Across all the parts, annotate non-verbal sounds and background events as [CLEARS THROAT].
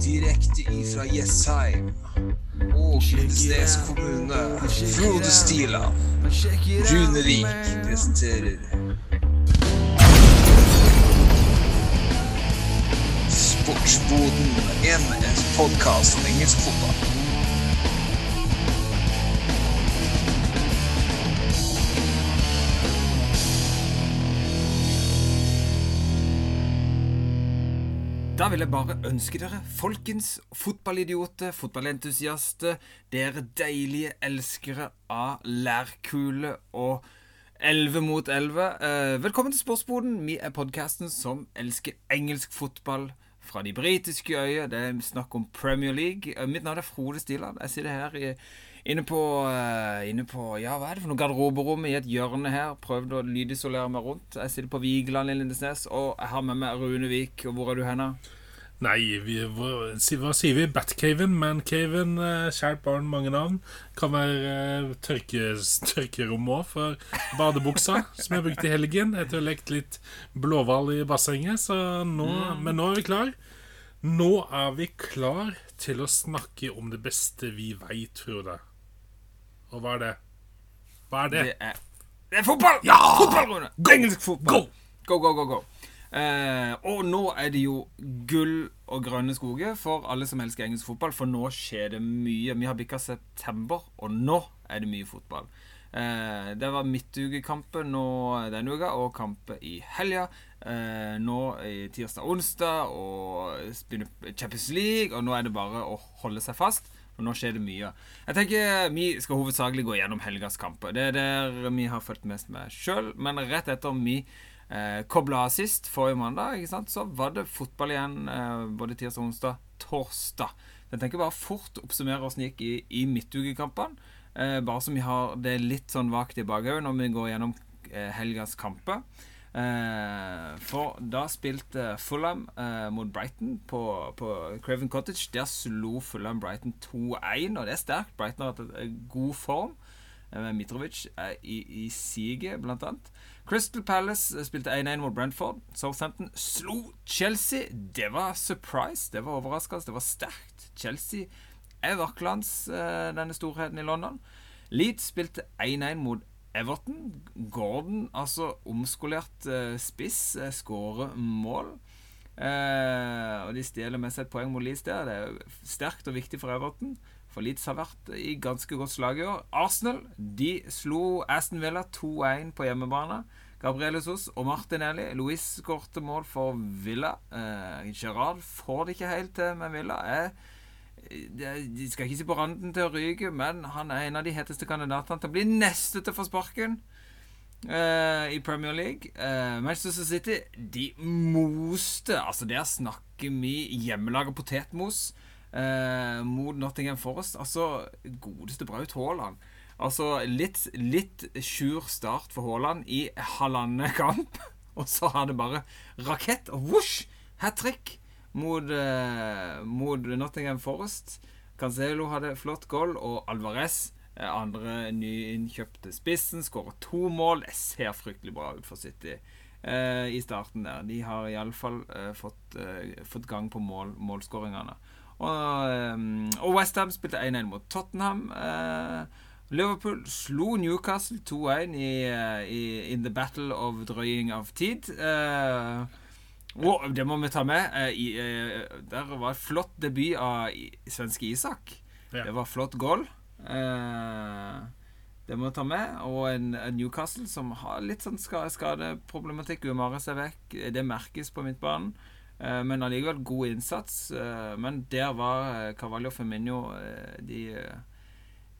Direkte ifra Jessheim og Lindesnes kommune. Frode Stila. Runevik presenterer Sportsboden, en podkast om engelsk fotball. Da vil jeg bare ønske dere, folkens, fotballidioter, fotballentusiaster, dere deilige elskere av lærkule og 11 mot 11. Eh, velkommen til Sportsboden. Vi er podkasten som elsker engelsk fotball fra de britiske øyer. Det er snakk om Premier League. Eh, mitt navn er Frode Stiland. Jeg sitter her i Inne på, uh, inne på, ja, hva er det for noe garderoberom i et hjørne her. Prøvd å lydisolere meg rundt. Jeg sitter på Vigeland i Lindesnes, og jeg har med meg Rune Vik. Og hvor er du hen? Nei, vi, hva, hva, sier vi? Batcaven, Mancaven, uh, kjært barn, mange navn. Kan være uh, tørke, tørkerom òg, for badebuksa, som jeg brukte i helgen etter å ha lekt litt blåhval i bassenget. Så nå, mm. Men nå er vi klar. Nå er vi klar til å snakke om det beste vi veit, Frode. Og hva er det? Hva er det? Det er, det er fotball! Ja! Fotball, Rune! Engelsk fotball. Go! Go, go, go, go. Eh, og nå er det jo gull og grønne skoger for alle som elsker engelsk fotball, for nå skjer det mye. Vi har bikka september, og nå er det mye fotball. Eh, det var midtukekampen nå denne uka, og kamper i helga. Eh, nå i tirsdag og onsdag, og Champions League, og nå er det bare å holde seg fast. Og nå skjer det mye. Jeg tenker Vi skal hovedsakelig gå gjennom helgas kamper. Det er der vi har fulgt mest med sjøl. Men rett etter vi eh, kobla av sist, forrige mandag, så var det fotball igjen eh, både tirsdag, onsdag, torsdag. Jeg tenker bare fort oppsummere åssen det gikk i, i midtukekampene. Eh, bare så vi har det litt sånn vagt i bakhodet når vi går gjennom eh, helgas kamper. Eh, for da spilte Fulham eh, mot Brighton på, på Craven Cottage. Der slo Fulham Brighton 2-1, og det er sterkt. Brighton har hatt en god form. Med Mitrovic i, i siget, blant annet. Crystal Palace spilte 1-1 mot Brentford. Southampton slo Chelsea. Det var surprise. Det var overraskende. Det var sterkt. Chelsea er vaklende, denne storheten i London. Leeds spilte 1-1 mot Everton. Gordon, altså omskolert uh, spiss, uh, skårer mål. Eh, og de stjeler med seg et poeng mot Leeds der. Det er sterkt og viktig for Everton. For Leeds har vært i ganske godt slag i år. Arsenal de slo Aston Villa 2-1 på hjemmebane. Gabriel Jesus og Martinelli. Louis skårte mål for Villa. Eh, Gerard får det ikke helt til med Villa. Jeg de skal ikke si på randen til å ryke, men han er en av de heteste kandidatene til å bli neste til å få sparken uh, i Premier League. Uh, Manchester City de moste Altså, der snakker vi hjemmelaga potetmos uh, mot Nottingham Forest. Altså, godeste Braut Haaland. Altså, litt, litt sjur start for Haaland i halvannen kamp, [LAUGHS] og så har det bare rakett og vosj! Hat trick mot, uh, mot Nottingham Forest. Cancelo hadde flott goal, og Alvarez, eh, andre nyinnkjøpte spissen, skårer to mål. Det ser fryktelig bra ut for City eh, i starten der. De har iallfall eh, fått, eh, fått gang på mål, målskåringene. Og, eh, og Westham spilte 1-1 mot Tottenham. Liverpool slo Newcastle 2-1 i, i, in the battle of drøying av tid. Uh, Oh, det må vi ta med. Eh, I, eh, der var et flott debut av svenske Isak. Ja. Det var flott goal. Eh, det må vi ta med. Og en, en, Newcastle som har litt sånn skadeproblematikk. Umares er vekk. Det merkes på midtbanen. Eh, men allikevel god innsats. Men der var eh, og Feminio de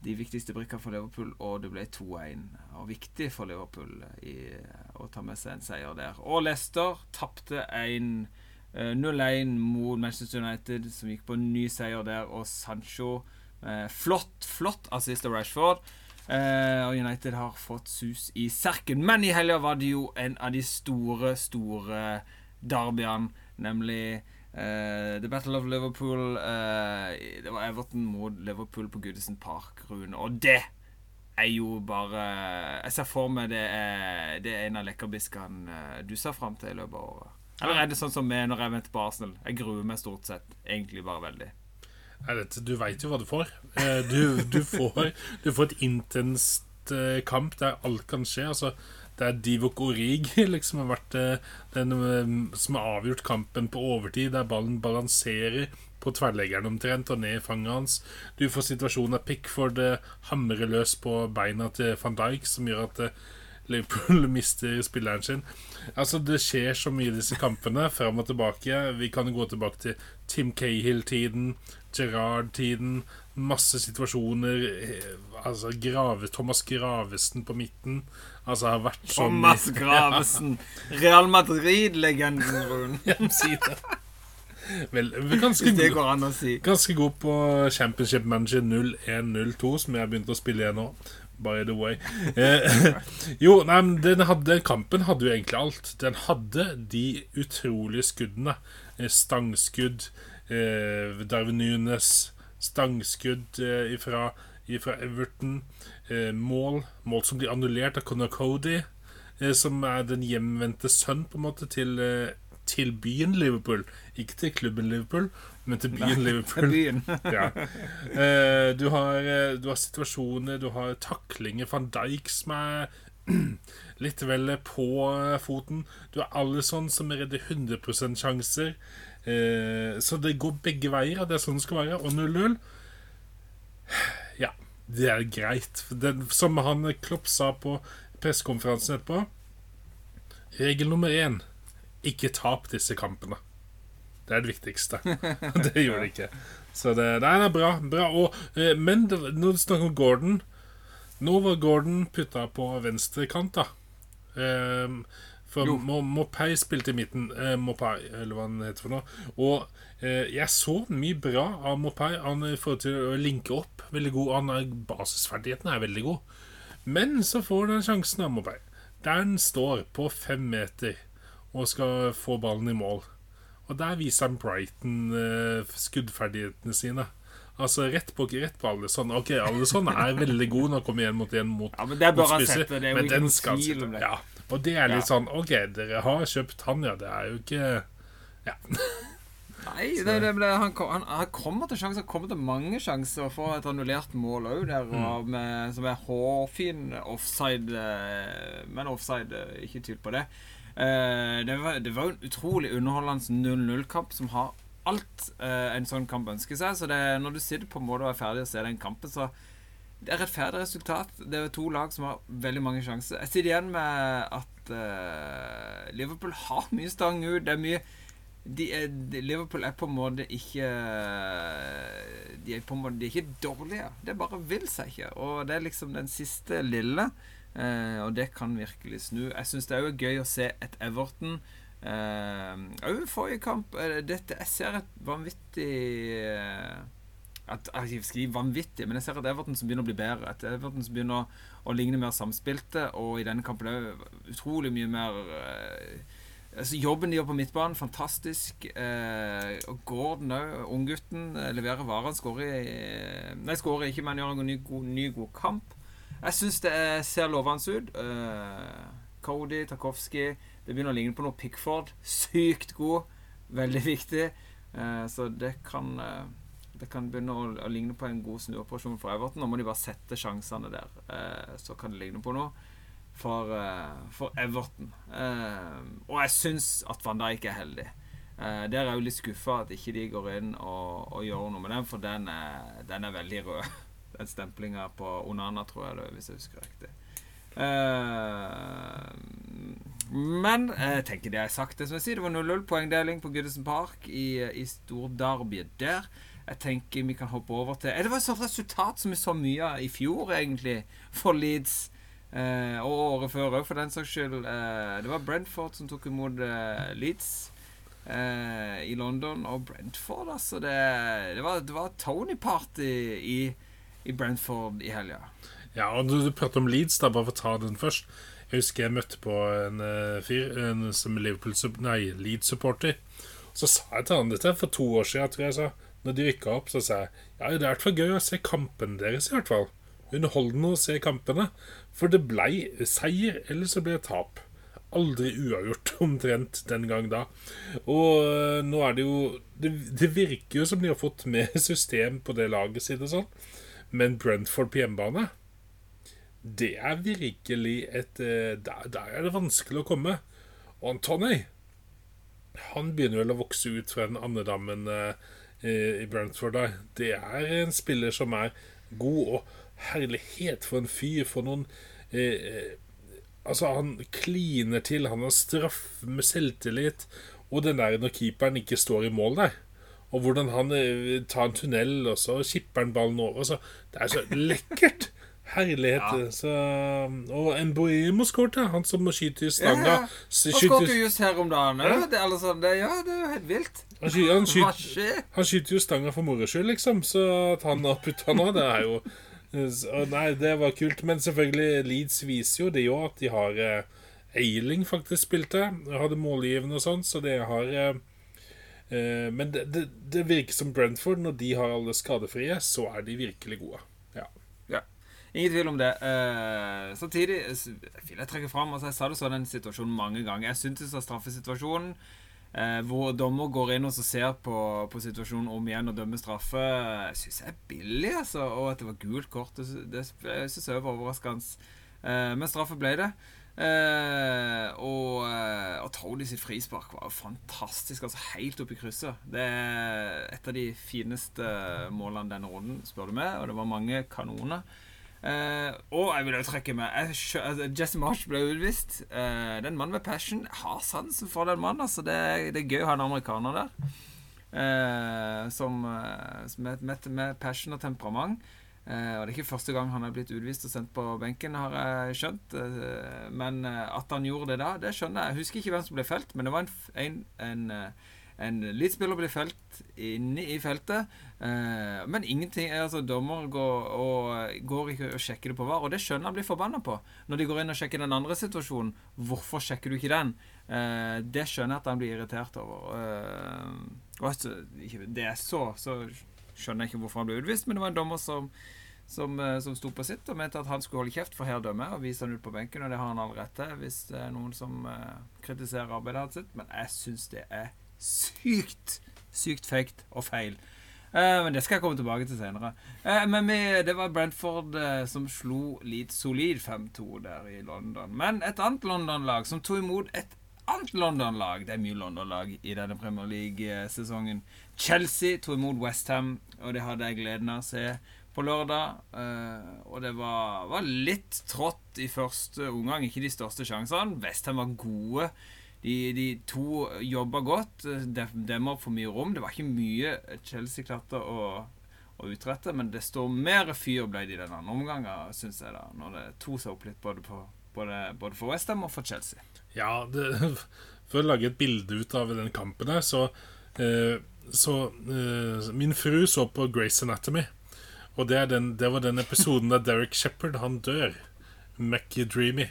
de viktigste brikkene for Liverpool, og det ble 2-1. Og viktig for Liverpool i, å ta med seg en seier der. Og Leicester tapte 0-1 eh, mot Manchester United, som gikk på en ny seier der. Og Sancho eh, Flott, flott assist av Rashford. Eh, og United har fått sus i serken. Men i helga var det jo en av de store, store derbyene, nemlig Uh, The Battle of Liverpool uh, Det var Everton mot Liverpool på Goodison Park, Rune. Og det er jo bare Jeg ser for meg det er, det er en av lekkerbiskene uh, du ser fram til i løpet av året. Eller er det sånn som meg når jeg venter på Arsenal? Jeg gruer meg stort sett egentlig bare veldig. Nei, du veit jo hva du får. Eh, Du, du får. du får et intenst eh, kamp der alt kan skje. Altså, det er Divok Origi [LAUGHS] liksom har vært eh, den eh, som har avgjort kampen på overtid, der ballen balanserer på tverrleggeren omtrent og ned i fanget hans. Du får situasjonen der Pickford eh, hamrer løs på beina til van Dijk, som gjør at Liverpool [LAUGHS] mister spilleren sin. Altså, det skjer så mye i disse kampene, fram og tilbake. Vi kan gå tilbake til Tim Cahill-tiden, Gerrard-tiden. Masse situasjoner. Altså, Grave, Thomas Gravesen på midten. Altså, har vært så Thomas mye- [LAUGHS] Gravesen. Real Madrid-legenden, Rune. [LAUGHS] Ja, si det. Vel, ganske, det går an å si. ganske god på Championship Manager 0102, som jeg har begynt å spille igjen nå. By the way. Eh, [LAUGHS] jo, nei, men den, hadde, kampen hadde jo egentlig alt. Den hadde de utrolige skuddene. Eh, Stangskudd, eh, Darwin Nunes, stangskudd eh, ifra, ifra Everton. Eh, mål, mål som blir annullert av Conor Cody, eh, som er den hjemvendte sønn på en måte til, eh, til byen Liverpool. Ikke til klubben Liverpool, men til byen Liverpool. Byen. [LAUGHS] Ja. Eh, du, har, du har situasjoner, du har taklinger Van Dijk som er [CLEARS THROAT] litt vel på foten. Du har Alison som redder 100 sjanser. Eh, så det går begge veier, og det er sånn det skal være. Og 0-0 Ja, det er greit. Den, som han Klopp sa på pressekonferansen etterpå Regel nummer én ikke tap disse kampene. Det er det viktigste. [LAUGHS] det gjorde det ikke. Så det, nei, det er bra. bra. Og, eh, men det, når du snakker om Gordon Nå var Gordon putta på venstre kant, da. Ehm, for. Mopay spilte i midten. Eh, Mopay, eller hva han heter for noe. Og eh, jeg så mye bra av Mopay. Han får i forhold til å linke opp veldig god. Han er, basisferdigheten er veldig god. Men så får han sjansen av Mopay. Der han står på fem meter og skal få ballen i mål. Og der viser han Brighton eh, skuddferdighetene sine. Altså rett på, rett på alle sånne, Ok, alle sånne er veldig gode når han kommer igjen mot igjen mot, Ja, men det bør mot han spisser, det er jo men den skal sitte. Ja. Og det er litt Ja. sånn Ok, dere har kjøpt han, ja. Det er jo ikke Ja. Nei, det, det ble, han, han, han kommer til sjanser. Han kommer til mange sjanser. å få et annullert mål òg mm. som er hårfin offside. eh, Men offside, eh, ikke tvil på det. Eh, det, var, det var en utrolig underholdende 0-0-kamp som har alt en sånn kamp ønsker seg. Så det, når du sitter på en måte og er ferdig og ser den kampen, så det er rettferdig resultat. Det er to lag som har veldig mange sjanser. Jeg sitter igjen med at uh, Liverpool har mye stang ut. Det er mye de er, de, Liverpool er på en måte ikke De er på en måte De er ikke dårlige. Det bare vil seg ikke. Og det er liksom den siste lille. Uh, og det kan virkelig snu. Jeg syns det er jo gøy å se et Everton Òg uh, forrige kamp. eh, dette, jeg ser et vanvittig eh, at, Jeg skriver vanvittig, men jeg ser at Everton som begynner å bli bedre. At Everton som begynner å, ligne mer samspilte. Og i denne kampen det utrolig mye mer eh, altså, Jobben de gjør på midtbanen, fantastisk. Eh, og Gordon òg, unggutten, eh, leverer varer. Skårer Nei, skårer ikke, men gjør en ny, god, ny, god kamp. Jeg syns det er, ser lovende ut. Eh, Cody, Tarkovsky Det begynner å ligne på noe Pickford. Sykt god. Veldig viktig. Eh, så det kan eh, Det kan begynne å, å ligne på en god snuoperasjon for Everton. Nå må de bare sette sjansene der. Eh, så kan det ligne på noe for, eh, for Everton. Eh, og jeg syns at Van Dijk er heldig. Eh, der er jeg jo litt skuffa at ikke de går inn og, og gjør noe med den, for den er, den er veldig rød. [LAUGHS] Den stemplinga på Onana, tror jeg det hvis jeg husker riktig. Eh, men jeg tenker det jeg har sagt. Det som jeg sier, det var 0-0 poengdeling på Goodison Park i, i storderbyet der. Jeg tenker vi kan hoppe over til eh, Det var et sånt resultat som vi så mye av i fjor, egentlig, for Leeds. Eh, og året før òg, for den saks skyld. Eh, det var Brentford som tok imot eh, Leeds eh, i London. Og Brentford, altså Det, det var, var Tony-party i, i Brentford i helga. Ja, og du, du prater om Leeds, da, bare for å ta den først. Jeg husker jeg møtte på en uh, fyr som Liverpool Nei, Leeds-supporter. Så sa jeg til han dette for to år siden, tror jeg jeg sa. Når de rykka opp, så sa jeg ja, det er i hvert fall gøy å se kampen deres, i hvert fall. Underholdende å se kampene. For det blei seier, eller så ble det tap. aldri uavgjort [LAUGHS] omtrent den gang da. Og eh, nå er det jo det, det virker jo som de har fått mer [LAUGHS] system på det laget sitt og sånn, men Brentford på hjemmebane det er virkelig et eh, Der, der er det vanskelig å komme. Og Antony Han begynner vel å vokse ut fra den andedammen eh, i Brentford. Der. Det er en spiller som er god, og herlighet for en fyr. For noen eh, eh Altså, han kliner til. Han har straff med selvtillit. Og den der når keeperen ikke står i mål der. Og hvordan han eh, tar en tunnel, og så kipper han ballen over. Så det er så lekkert! Herlighet. Ja. Så, og Mboemo skåret, han som må skyte i stanga. Ja, ja. Han skåret jo just her om dagen. Ja, det, altså, det, ja, det er jo helt vilt. Han skyter, han, skyter, han skyter jo stanga for moro skyld, liksom. Så at han har putta nå, det er jo Nei, det var kult. Men selvfølgelig, Leeds viser jo det jo at de har eh, Eiling faktisk spilte. Hadde målgivende og sånn, så det har eh, eh, Men det, det, det virker som Brentford, når de har alle skadefrie, så er de virkelig gode. Ja. Ingen tvil om det. Uh, samtidig vil jeg trekke fram altså Jeg sa det så den situasjonen mange ganger. Jeg syntes at straffesituasjonen uh, hvor dommer går inn og ser på, på situasjonen om igjen og dømmer straffe, syns jeg er billig, altså. Og at det var gult kort, det, det syns jeg var overraskende. Uh, men straffe ble det. Uh, og, og Tony sitt frispark var fantastisk. Altså Helt opp i krysset. Det er et av de fineste målene denne runden, spør du meg. Og det var mange kanoner. Eh, og jeg vil jo trekke skjø- altså, Jesse Marsh ble utvist. Uh, den mannen med passion. Har sansen for den mannen. Altså, det, det er gøy å ha en amerikaner der. uh, som, med, med, med passion og temperament. Og Det er ikke første gang han er blitt utvist og sendt på benken, har jeg skjønt. Men at han gjorde det da, det skjønner jeg. Jeg husker ikke hvem som ble felt, men det var en, en, en, en Leeds-spiller ble felt inne i feltet. Eh, men ingenting altså Dommer går, og, går ikke og sjekker det på VAR, og det skjønner jeg blir forbanna på. Når de går inn og sjekker den andre situasjonen, hvorfor sjekker du ikke den? Eh, det skjønner jeg at han blir irritert over. Eh, og altså, det er så, så skjønner jeg ikke hvorfor han ble utvist, men det var en dommer som som, eh, som sto på sitt og mente at han skulle holde kjeft, for her dømmer jeg, og vise han ut på benken, og det har han all rett til hvis det er noen som eh, kritiserer arbeidet hans sitt, men jeg syns det er sykt, sykt feigt og feil. Eh, men det skal jeg komme tilbake til senere. Eh, men vi, det var Brentford eh, som slo litt solid 5-2 der i London. Men et annet London-lag som tok imot et annet London-lag Det er mye London-lag i denne Premier League-sesongen. Chelsea tok imot Westham, og det hadde jeg gleden av å se på lørdag. Og det var, var litt trått i første omgang. Ikke de største sjansene. Westham var gode. De, de to jobba godt. De- Demma opp for mye rom. Det var ikke mye Chelsea klarte å, å utrette, men det står mer fyr ble det i den andre omgangen, syns jeg, da. Når det to seg opp litt både, på, både, både for Westham og for Chelsea. Ja, det, For å lage et bilde ut av den kampen her, så, eh, så eh, Min fru så på Grace Anatomy. Og det, den, det var den episoden der Derek Shepherd han dør. McDreamy.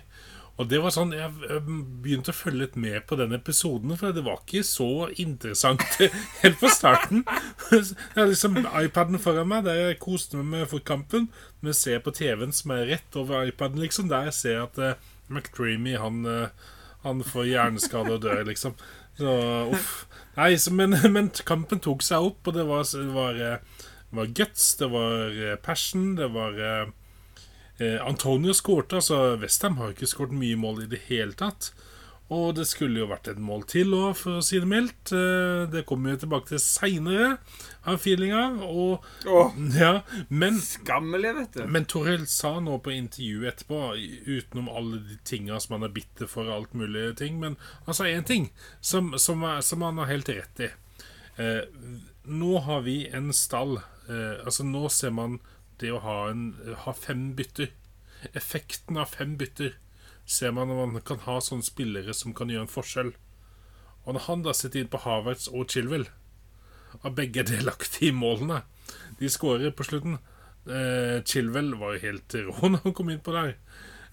Og det var sånn, Jeg begynte å følge litt med på den episoden, for det var ikke så interessant [LAUGHS] helt fra starten. Jeg har liksom iPaden foran meg, der jeg koste meg med fotkampen. Men ser på TV-en som er rett over iPaden, liksom, der jeg ser at uh, McDreamy han, uh, han får hjerneskade og dør, liksom. Så uff. Nei, så, men, men kampen tok seg opp, og det var, det var, eh, det var guts, det var passion, det var eh, Eh, Antonio skårte, altså Westham har ikke skåret mye mål i det hele tatt. Og det skulle jo vært et mål til òg, for å si det mildt. Eh, det kommer vi tilbake til seinere, har feelinga. Og Åh, ja, men skammelig, vet du. men Torhild sa nå på intervjuet etterpå, utenom alle de tinga som han er bitter for, alt mulig ting, men han sa én ting som, som, er, som han har helt rett i. Eh, nå har vi en stall. Eh, altså Nå ser man det å ha, en, ha fem bytter. Effekten av fem bytter ser man når man kan ha sånne spillere som kan gjøre en forskjell. Og når han da sitter inn på Havertz og Chilwell, og begge delaktige i målene De skårer på slutten. Eh, Chilwell var jo helt rå når han kom inn på der.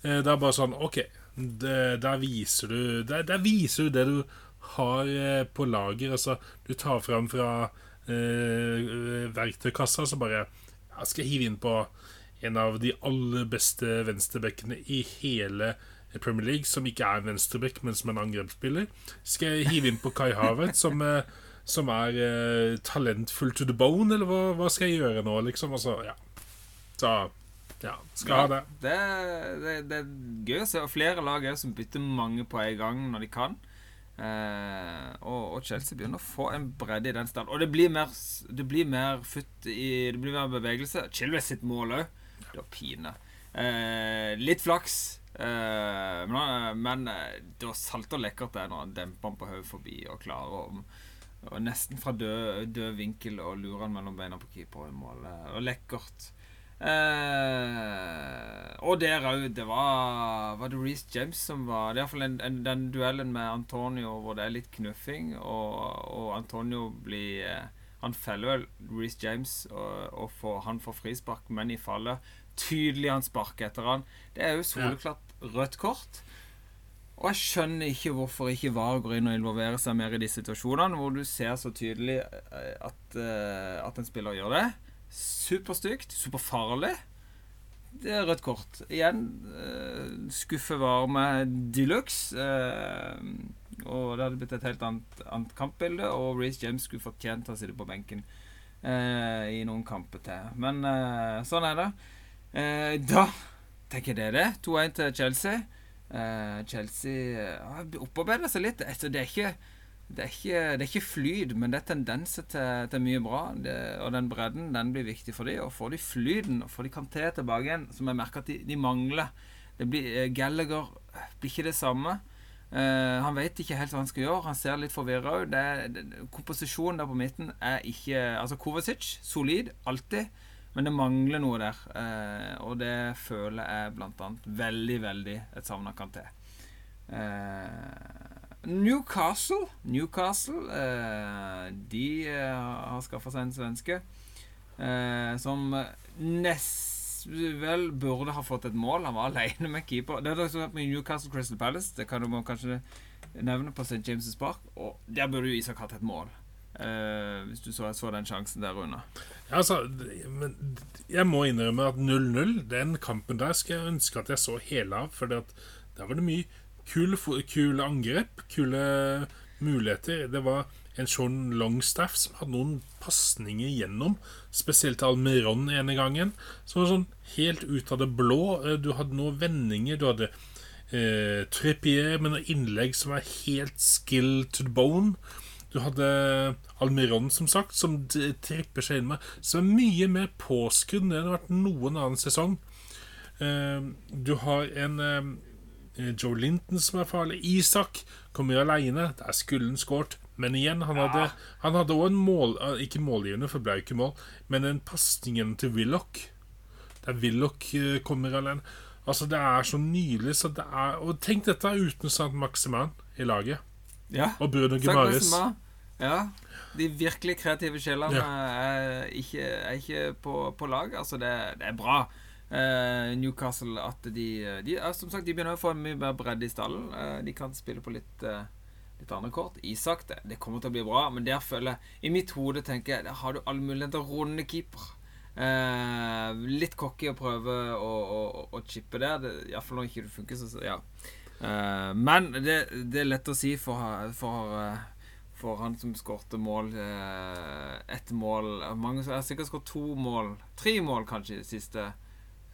Eh, det er bare sånn OK, det, der viser du der, der viser du det du har eh, på lager. Altså, du tar fram fra eh, verktøykassa, så bare Jeg skal hive inn på en av de aller beste venstrebekkene i hele Premier League som ikke er venstrebekk, men som en angrepsspiller? Skal jeg hive inn på Kai Havertz, som, eh, som er uh, talentfull to the bone, eller hva, hva skal jeg gjøre nå, liksom? Altså, ja. Så ja, skal ha det. Det, det, det er gøy å se. Og flere lag er som bytter mange på en gang når de kan. Eh, og, og Chelsea begynner å få en bredde i den stand. Og det blir mer, det blir mer futt i Det blir mer bevegelse. Chilwell sitt mål òg. Det var pine. Eh, litt flaks. Eh, men, men eh, det var salt og lekkert det når han demper han på hodet forbi og klarer å og Nesten fra død, død vinkel og lurer han mellom beina på keeper i mål. Og lekkert. Eh, og der òg, det var Var det Reece James som var Det er iallfall den duellen med Antonio hvor det er litt knuffing, og, og Antonio blir eh, Han feller vel Reece James, og, og får, han får frispark, men i fallet Tydelig han sparker etter han. Det er jo soleklart rødt kort. Og jeg skjønner ikke hvorfor ikke VAR går inn og involverer seg mer i de situasjonene hvor du ser så tydelig eh, at, eh, at en spiller gjør det. Superstygt. Superfarlig. Det er rødt kort. Igjen uh, skuffe varme de luxe. Uh, og det hadde blitt et helt annet, annet kampbilde, og Reece James skulle fortjent å sitte på benken uh, i noen kamper til. Men sånn er det. da tenker jeg det er det. 2-1 til Chelsea. Chelsea har opparbeida seg litt. Altså, det er ikke det er, ikke, det er ikke flyt, men det er tendenser til, til mye bra. Det, og den bredden den blir viktig for dem. Og får de flyten og får de Kanté tilbake igjen, som jeg merker at de, de mangler det blir, uh, Gallagher blir ikke det samme. Uh, han vet ikke helt hva han skal gjøre. Han ser litt forvirra ut. Komposisjonen der på midten er ikke Altså Kovacic, solid, alltid. Men det mangler noe der. Uh, og det føler jeg blant annet veldig, veldig et savna Kanté. Uh, Newcastle Newcastle eh, De eh, har skaffa seg en svenske eh, som nest vel burde ha fått et mål. Han var alene med keeper. Det er det med Newcastle Crystal Palace. Det kan du kanskje nevne på St. James' Park. Og der burde jo Isak hatt et mål. Uh, hvis du så, så, den sjansen der unna. Ja, altså, jeg må innrømme at 0-0, den kampen der skal jeg ønske at jeg så hele av. For der var det mye kule, kule angrep, kule muligheter. Det var en Sean Longstaff som hadde noen pasninger gjennom, spesielt til Almiron ene gangen. Som var sånn helt ut av det blå. Eh, du hadde noen vendinger. Du hadde eh, Trippier med noen innlegg som var helt skill to the bone. Du hadde Almiron, som sagt, som tripper seg inn med Som er mye mer påskrudd enn det har vært noen annen sesong. Eh, du har en Eh, Joe Linton som er farlig. Isak kommer aleine. Der skulle han skåret. Men igjen, han hadde Han hadde òg en mål eh, Ikke målgivende, for det ble jo ikke mål, men en pasningen til Willoch. Der Willoch eh, kommer alene. Altså, det er så nydelig. Så det er, og tenk dette uten Sant Maximan i laget. Ja. Og Bruno Gimaris. Ja. De virkelig kreative sjelene ja. er, er ikke på, på lag. Altså, det, det er bra. Uh, Newcastle at de, de er, Som sagt, de begynner å få mye mer bredde i stallen. Uh, de kan spille på litt, uh, litt andre kort. Isak, det, det, kommer til å bli bra, men der føler jeg I mitt hode tenker jeg Der har du all mulighet til å runde keeper. litt cocky å prøve å, å, å chippe der. Iallfall når ikke det funker. Så, ja. men det, det, er lett å si for, for for han som skårte mål Ett mål Mange har sikkert skåret to mål. Tre mål, kanskje, de siste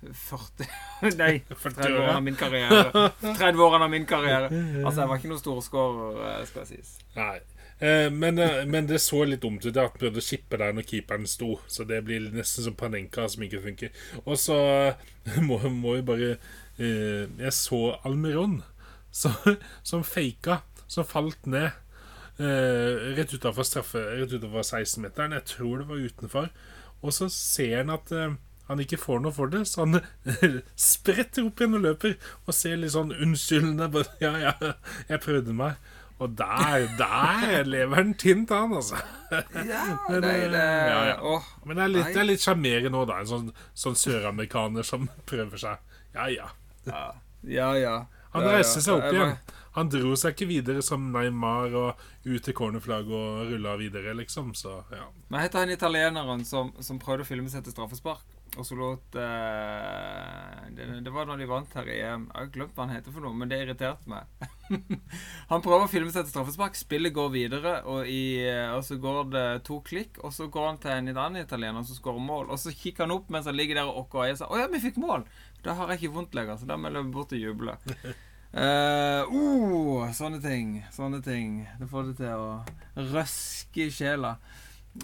40 [LAUGHS] Nei, [LAUGHS] 30 årene av min karriere. 30 årene av min karriere. Altså, jeg var ikke noen storskårer, eh, skal jeg sies. Nei. Eh, men, eh, men, det så litt dumt ut han prøvde å chippe der når keeperen sto. Så det blir nesten som Panenka som ikke funker. Og så [LAUGHS] må, må vi bare eh, Jeg så Almiron så, som faka, som falt ned. Rett utafor 16-meteren. Jeg tror det var utenfor. Og så ser han at han ikke får noe for det, så han [LAUGHS] spretter opp igjen og løper og ser litt sånn unnskyldende [LAUGHS] Ja, ja, jeg prøvde meg. Og der, der lever han tynt, han, altså. Ja, [LAUGHS] Men, det, ja, ja. Åh, Men det er litt, det er litt sjarmerende òg, da. En sånn, sånn søramerikaner som prøver seg. Ja, ja. Ja, ja. Han reiser seg opp igjen. Han dro seg ikke videre som Neymar og ut til cornerflagget og rulla videre, liksom. Så, ja. Men heter han italieneren som, som prøvde å filme seg til straffespark? Og så låt eh, det, det var da de vant her i EM. Jeg har glemt hva han heter for noe, men det irriterte meg. [LAUGHS] han prøver å filme seg til straffespark. Spillet går videre, og, i, eh, og så går det to klikk. Og så går han til en annen italiener som skårer mål. Og så kikker han opp mens han ligger der og åkker og sier 'Å ja, vi fikk mål'. Da har jeg ikke vondt lenger, så da må jeg løpe bort og juble. Uh, [LAUGHS] uh, sånne ting. Sånne ting. Det får det til å røske i sjela.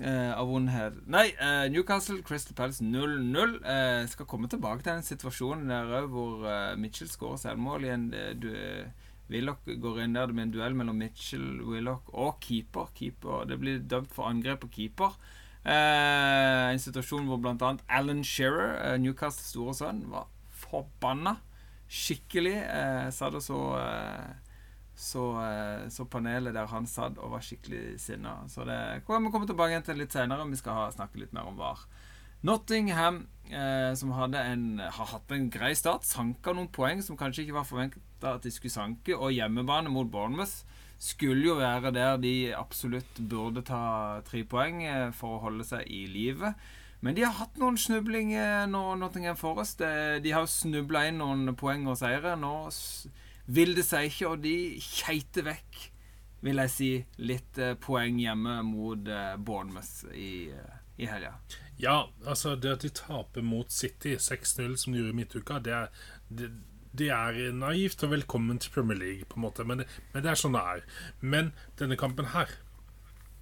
Uh, av vondhet. Nei, uh, Newcastle Crystal Palace 0-0. Uh, skal komme tilbake til den situasjonen der hvor Mitchell skårer selvmål i en du, Willoch går inn der. med en duell mellom Mitchell, Willoch og keeper. keeper. Det blir dømt for angrep på keeper. en situasjon hvor bl.a. Alan Shearer, Newcastles store sønn, var forbanna. Skikkelig. Eh, satt og så så, eh, så, panelet der han satt og var skikkelig sinna. Så det kommer vi komme tilbake til litt senere. Vi skal ha, snakke litt mer om VAR. Nottingham, eh, som en, har hatt en grei start, sanka noen poeng som kanskje ikke var forventa at de skulle sanke. Og hjemmebane mot Bournemouth skulle jo være der de absolutt burde ta tre poeng eh, for å holde seg i live. Men de har hatt noen snublinger nå, Nottingham Forest. De har snubla inn noen poeng og seire. Nå vil det seg ikke, og de keiter vekk, vil jeg si, litt eh, poeng hjemme mot eh, Bournemouth i, eh, i helga. Ja, altså det at de taper mot City 6-0, som de gjorde i midtuka, det er, det, det er naivt og velkommen til Premier League, på en måte, men det, men det er sånn det er. Men denne kampen her,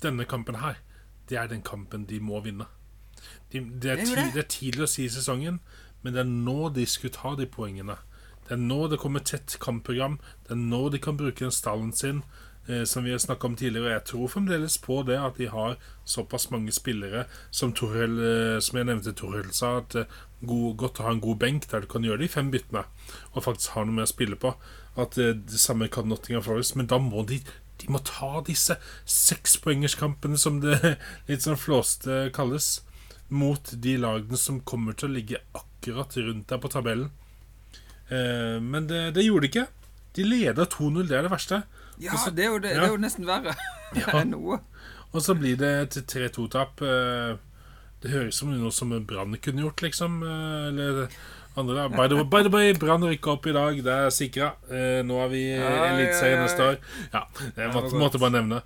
denne kampen her, det er den kampen de må vinne. De, det, er tid, det er tidlig å si i sesongen, men det er nå de skulle ta de poengene. Det er nå det kommer tett kampprogram. Det er nå de kan bruke den stallen sin, eh, som vi har snakka om tidligere. Og jeg tror fremdeles på det at de har såpass mange spillere som Torhell, eh, som jeg nevnte Torhell sa, at det er god, godt å ha en god benk der du kan gjøre de fem byttene, og faktisk ha noe mer å spille på. At eh, det samme kan Nottingham Forest, men da må de de må ta disse sekspoengerskampene, som det [LAUGHS] litt sånn flåste kalles, mot de lagene som kommer til å ligge akkurat rundt der på tabellen. Eh, men det, det, gjorde de ikke. De leda 2-0, det er det verste. Ja, så, det, er det, ja. det, er jo nesten verre [LAUGHS] ja. enn noe. Og så blir det et 3-2-tap. Eh, det høres ut som noe som Brann kunne gjort, liksom. Eh, eller andre By the, by the way, Brann rykker opp i dag. Det er sikra. Nå er vi i Eliteserien neste år. Ja, det måtte, måtte bare nevne.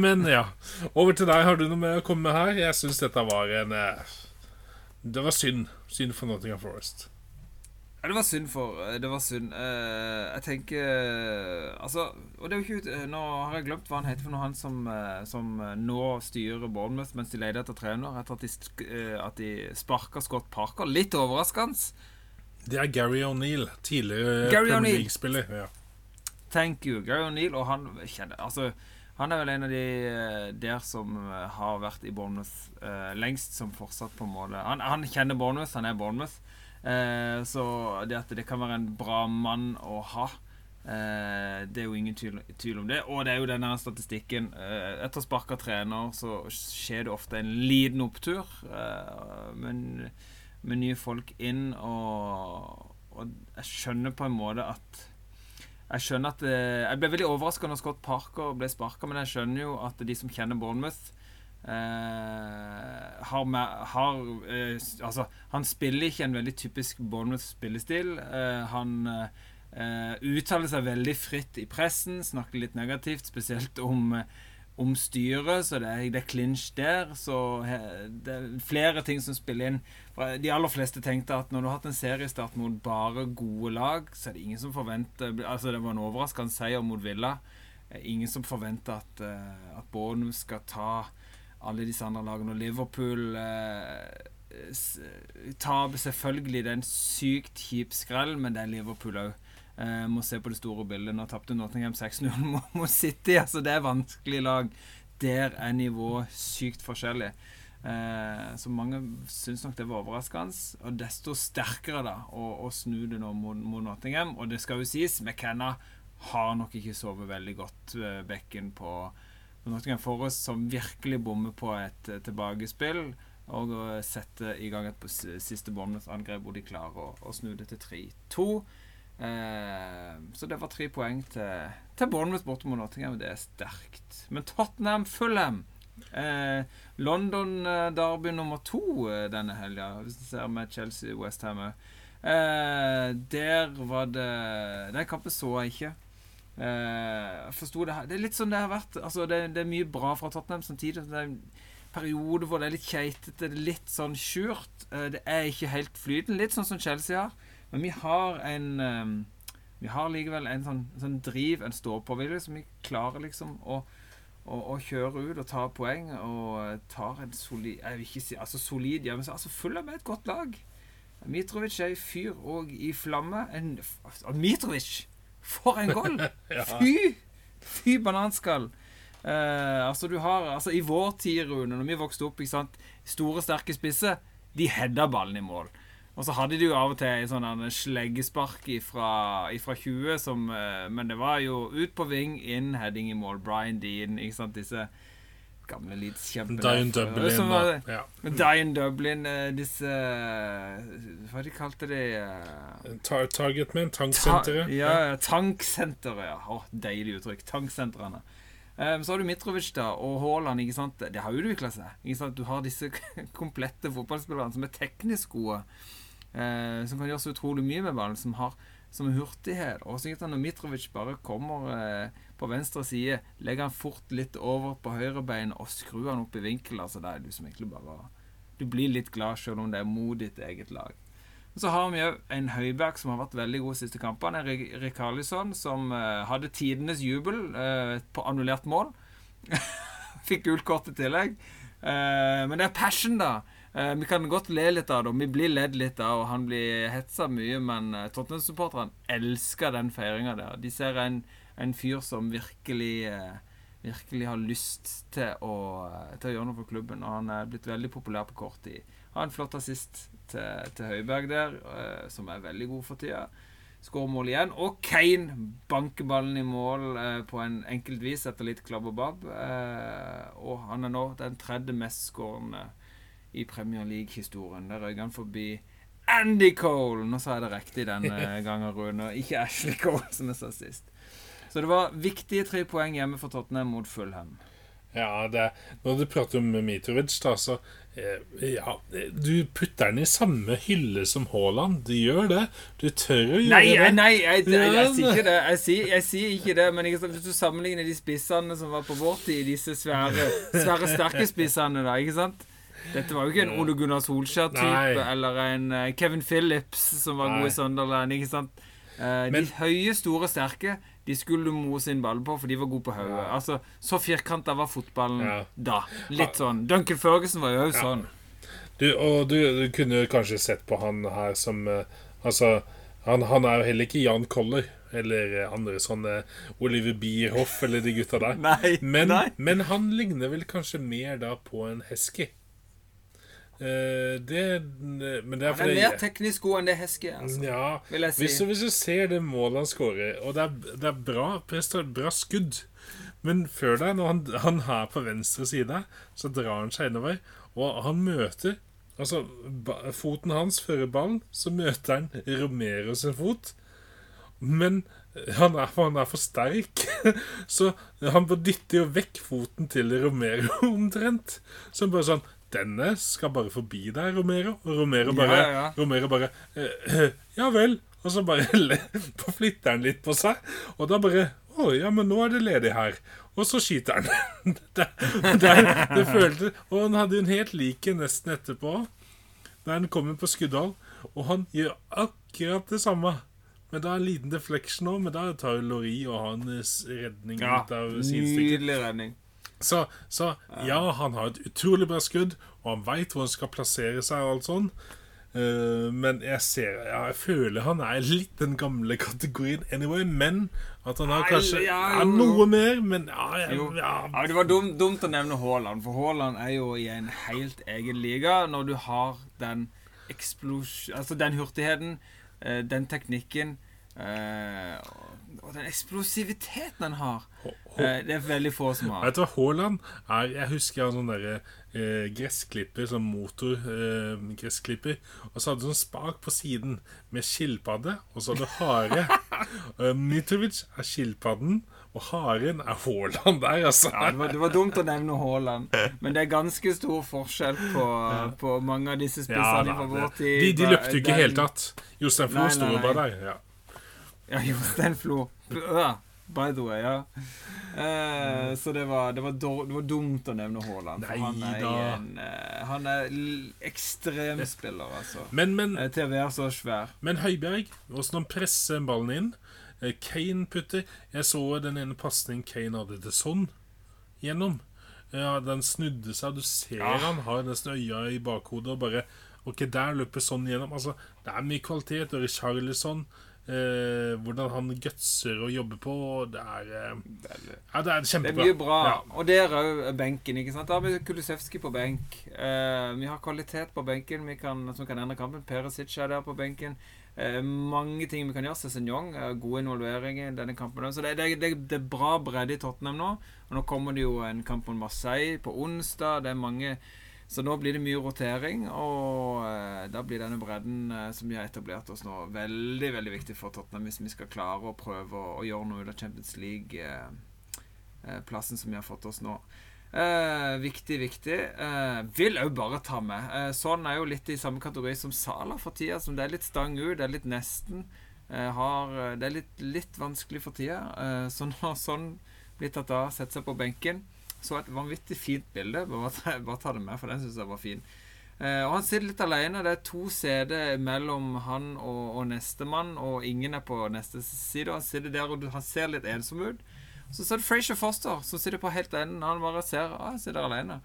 Men ja. Over til deg. Har du noe med å komme med her? Jeg syns dette var en Det var synd. Synd for Nottingham Forest. Ja, det var synd for eh, Det var synd. Uh, jeg tenker uh, Altså Og det er jo ikke Nå har jeg glemt hva han heter for noe, han som, uh, som nå styrer Bournemouth mens de leter etter trener, etter at de, at de sparka Scott Parker. Litt overraskende. Det er Gary O'Neill, tidligere Premier League-spiller. Ja. Thank you. Gary O'Neill, og han kjenner Altså han er vel en av de der som har vært i Bournemouth lengst, som fortsatt på en måte han, han kjenner Bournemouth, han er Bournemouth. Eh, så det at det kan være en bra mann å ha, eh, det er jo ingen tvil, om det. Og det er jo denne statistikken. Eh, etter sparka trener så skjer det ofte en liten opptur. Eh, men med nye folk inn, og, og, jeg skjønner på en måte at Jeg skjønner at Jeg ble veldig overraska når Scott Parker ble sparka, men jeg skjønner jo at de som kjenner Bournemouth Uh, har, har uh, Altså, han spiller ikke en veldig typisk Bournemouth-spillestil. Uh, han uttaler seg veldig fritt i pressen, snakker litt negativt, spesielt om, om styret, så det er, det er clinch der. Så det er flere ting som spiller inn. De aller fleste tenkte at når du har hatt en seriestart mot bare gode lag, så er det ingen som forventer Altså, det var en overraskende seier mot Villa. Ingen som forventer at, at Bournemouth skal ta alle disse andre lagene. Og Liverpool eh, taper selvfølgelig det er en sykt kjip skrell, men det er Liverpool òg. Eh, må se på det store bildet. Nå tapte Nottingham 6-0 [LAUGHS] mot City. Altså, det er vanskelig lag. Der er nivået sykt forskjellig. Eh, så mange syns nok det var overraskende. Og desto sterkere da å, å snu det nå mot, mot, Nottingham. Og det skal jo sies, McKenna har nok ikke sovet veldig godt, uh, bekken på Nottingham Forest som virkelig bommer på et uh, tilbakespill og uh, setter i gang et siste Bournemouth-angrep hvor de klarer å, å, snu det til 3-2. Uh, eh, så det var tre poeng til, til Bournemouth borte mot Nottingham. Det er sterkt. Men Tottenham Fulham Eh, London eh, nummer to eh, denne helga, hvis du ser med Chelsea-Westham. Eh, der var det Den kampen så jeg ikke. Eh, forsto det her Det er litt sånn det har vært. Altså, det, det er mye bra fra Tottenham samtidig. Det er en periode hvor det er litt keitete, litt sånn skjult. Eh, det er ikke helt flytende. Litt sånn som Chelsea har. Men vi har en eh, Vi har likevel en sånn, sånn driv, en stå-på-vilje, som vi klarer liksom å, å, kjøre ut og ta poeng. Og tar en solid Jeg vil ikke si altså solid, ja, altså følger med et godt lag. Mitrovic er i fyr og i flamme. En, Mitrovic! For en goal! [LAUGHS] Fy! Fy bananskall. Uh, altså, du har Altså, i vår tid, Rune, når vi vokste opp, ikke sant Store, sterke spisser, de heada ballen i mål. Og så hadde de jo av og til en sånn sleggespark ifra, ifra 20, som uh, Men det var jo ut på ving, inn, heading i mål. Brian Dean, ikke sant, disse gamle Leeds-kjempene. Dian Dublin. Som var- Ja. Dian Dublin, eh, disse Hva de kalte de? eh, Tar Target Man, Ta Tanksenteret. ja, ja, tanksenteret. Ja. Å, deilig uttrykk. Tanksentrene. Um, så har du Mitrovic da, og Haaland. ikke sant? Det har utvikla seg. ikke sant? Du har disse [LAUGHS] komplette fotballspillerne som er teknisk gode. uh, som kan gjøre så utrolig mye med ballen. Som har som hurtighet. Og så ikke sant, Når Mitrovic bare kommer eh, på venstre side, legger han fort litt over på høyrebein og skrur han opp i vinkel. altså det er du som egentlig bare Du blir litt glad selv om det er mot ditt eget lag. Så har vi òg en Høibjerg som har vært veldig god de siste kampene. Rik- Rikarlisson som uh, hadde tidenes jubel uh, på annullert mål. [LAUGHS] Fikk gult kort i tillegg. Uh, men det er passion, da. Vi kan godt le litt av det, vi blir ledd litt av, og han blir hetsa mye, men Tottenham-supporterne elsker den feiringa der. De ser en, en fyr som virkelig eh, Virkelig har lyst til å, til å gjøre noe for klubben, og han er blitt veldig populær på kort tid. Har en flott assist til, til Høiberg der, eh, som er veldig god for tida. Skårer mål igjen. Og Kane banker ballen i mål eh, på en enkelt vis etter litt klabb og babb. Eh, og han er nå den tredje mestskårende i Premier League-historien. Der røyk han forbi Andy Cole! Nå sa jeg det riktig denne [LAUGHS] gangen, Rune. Ikke Ashley Cole, som jeg sa sist. Så det var viktige tre poeng hjemme for Tottenham mot Fulham. Ja, det, når du prater om Mitrovic, da, så eh, Ja, du putter den i samme hylle som Haaland. Du gjør det. Du tør å gjøre Nei, det. nei, jeg, jeg, jeg, jeg sier ikke det. Jeg sier, ikke det, men hvis du sammenligner de spissene som var på vår tid, disse svære, svære sterke spissene, da, ikke sant? Dette var jo ikke en Ole Gunnar Solskjær-type eller en eh, Kevin Phillips som var god i Sunderland, ikke sant? De Men- høye, store, sterke, de skulle du mose inn ball på, for de var gode på hodet. Altså, så firkanta var fotballen Ja. da. Litt sånn. Duncan Ferguson var jo òg sånn. Du, og du, du kunne kanskje sett på han her som eh, Altså, han, han er jo heller ikke Jan Koller. Eller eh, andre sånne Oliver Bierhoff eller de gutta der. [LAUGHS] Nei, Men, nei. men han ligner vel kanskje mer da på en husky. Eh, det Men det er Han er mer teknisk god enn det Heske. Altså. Ja, vil jeg si. hvis, hvis du ser det målet han skårer, og det er, det er bra, bra skudd Men før det, når han, han er på venstre side, så drar han seg innover, og han møter Altså, foten hans fører ballen, så møter han Romero sin fot. Men han er, han er for sterk, [LAUGHS] så han bare dytter jo vekk foten til Romero [LAUGHS] omtrent. Så han bare sånn Denne skal bare forbi deg, Romero. Og Romero bare, Ja, ja. Romero bare «Eh, [CLEARS THROAT] Ja vel. Og så bare [LAUGHS] flytter han litt på seg. Og da bare Å ja, men nå er det ledig her. Og så skyter han. [LAUGHS] det, det, det følte Og han hadde jo en helt like nesten etterpå. Der han kommer på skuddhold. Og han gjør akkurat det samme. Men da er en liten deflection òg, men da tar Lori og hans redning Ja, ut av sidestykket. nydelig redning. Så, så ja, han har et utrolig bra skudd, og han veit hvor han skal plassere seg og alt sånn. uh, men jeg ser ja, Jeg føler han er litt den gamle kategorien anyway. Men at han har kanskje ja, er noe mer. Men ja, ja, Ja, Det var dumt, dumt å nevne Haaland, for Haaland er jo i en helt egen liga når du har den eksplos... Altså den hurtigheten, eh, den teknikken eh, og- den eksplosiviteten han har. Eh, Det er veldig få som har. Vet du hva Haaland er? Jeg husker han sånn derre eh, gressklipper, sånn motor eh. Og så hadde du sånn spak på siden med skilpadde, og så hadde du hare. [LAUGHS] Eh, Mitrovic er skilpadden, Og haren er Haaland der, altså. Ja, det var, det var dumt å nevne Haaland, men det er ganske stor forskjell på, på mange av disse Ja, spissene da, fra det, vår tid. de, de løpte jo ikke i det hele tatt. Jostein Flo sto bare der. Ja. Ja, Jostein Flo. By the way, ja. Eh, så det var, det, var dår, det var dumt å nevne Haaland. For han er, en, eh, han er ekstremspiller, altså. Men, men, Eh, til å være så svær. men Høibjerg, åssen han presser ballen inn Eh, Kane putter Jeg så den ene pasningen Kane hadde til sånn gjennom. Ja, Den snudde seg, du ser Ja. han har nesten øya i bakhodet og bare Ok, der løper sånn gjennom. Altså, det er mye kvalitet. Og Richarlison eh, Hvordan han gutser og jobber på. Det er eh, Ja, det er Det er mye bra. Ja. Og der òg benken. ikke sant? Da har vi Kulusevski på benk. Eh, vi har kvalitet på benken vi kan, som kan endre kampen. Perisic er der på benken. Eh, mange ting vi kan gjøre. Cézinong uh, god involvering i denne kampen. Så det, det, det, det er bra bredde i Tottenham nå. Og nå kommer det jo en kamp mot Marseille på onsdag. Det er mange så nå blir det mye rotering, og eh, da blir denne bredden eh, som vi har etablert oss nå, veldig veldig viktig for Tottenham hvis vi skal klare å prøve å, gjøre noe ut av Champions League-plassen som vi har fått oss nå. Eh, viktig, viktig. Eh, vil òg bare ta med. Eh, sånn er jo litt i samme kategori som Sala for tida. Som det er litt stang ut, det er litt nesten. Eh, har, eh, det er litt, litt vanskelig for tida. Eh, så nå sånn blitt tatt av, setter seg på benken. Så et vanvittig fint bilde. Bare ta, bare ta det med, for den syns jeg var fin. Eh, og han sitter litt alene. Det er to CD mellom han og, og nestemann, og ingen er på neste side. Han sitter der og han ser litt ensom ut. Så ser du Frazier Foster, som sitter på helt enden. Han bare ser ah, jeg sitter alene.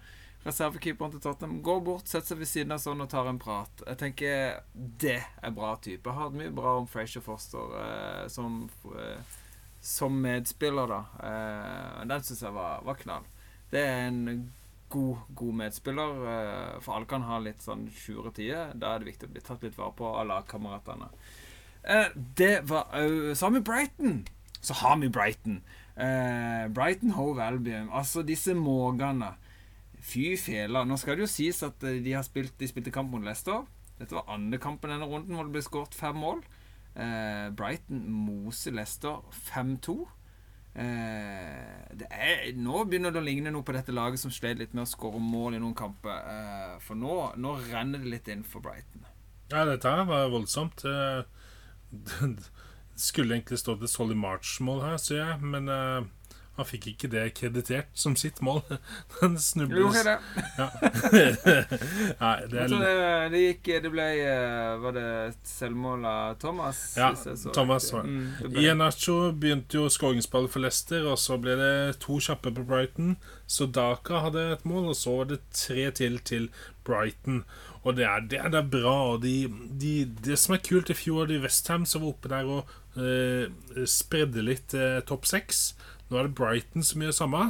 Reservekeeperen til Tottenham går bort, setter seg ved siden av sånn og tar en prat. Jeg tenker det er bra type. Jeg har hatt mye bra om Frazier Foster eh, som, eh, som medspiller, da. Eh, den syns jeg var, var knall. Det er en god, god medspiller. eh, For alle kan ha litt sånn sure tider. Da er det viktig å bli tatt litt vare på av lagkameratene. Eh, det var òg Så har vi Brighton. Så har vi Brighton. Eh, Brighton Hove Albion. Altså disse mågene. Fy fela. Nå skal det jo sies at de har spilt De spilte kamp mot Leicester. Dette var andre kampen denne runden hvor det ble skåret fem mål. Brighton moser Leicester 5-2. Eh, er, nå begynner det å ligne noe på dette laget som slet litt med å skåre mål i noen kamper. Eh, for nå, nå renner det litt inn for Brighton. Ja, dette her var voldsomt. Eh, [LAUGHS] Det skulle egentlig stått et Solly March-mål her, ser jeg, men han fikk ikke det kreditert som sitt mål. [LAUGHS] Den snubles Jo, det. Ja. [LAUGHS] Nei, det er det, det gikk Det ble eh, Var det selvmål av Thomas? Ja, Thomas var. Mm, det Ienacho begynte jo skåringsball for Leicester, og så ble det to kjappe på Brighton. Så Daka hadde et mål, og så var det tre til til Brighton. Og det er, det er, det er bra. Og de, de, det som er kult i fjor, de Westham som var oppe der og eh, spredde litt eh, topp seks. Nå er det Brighton som gjør samme.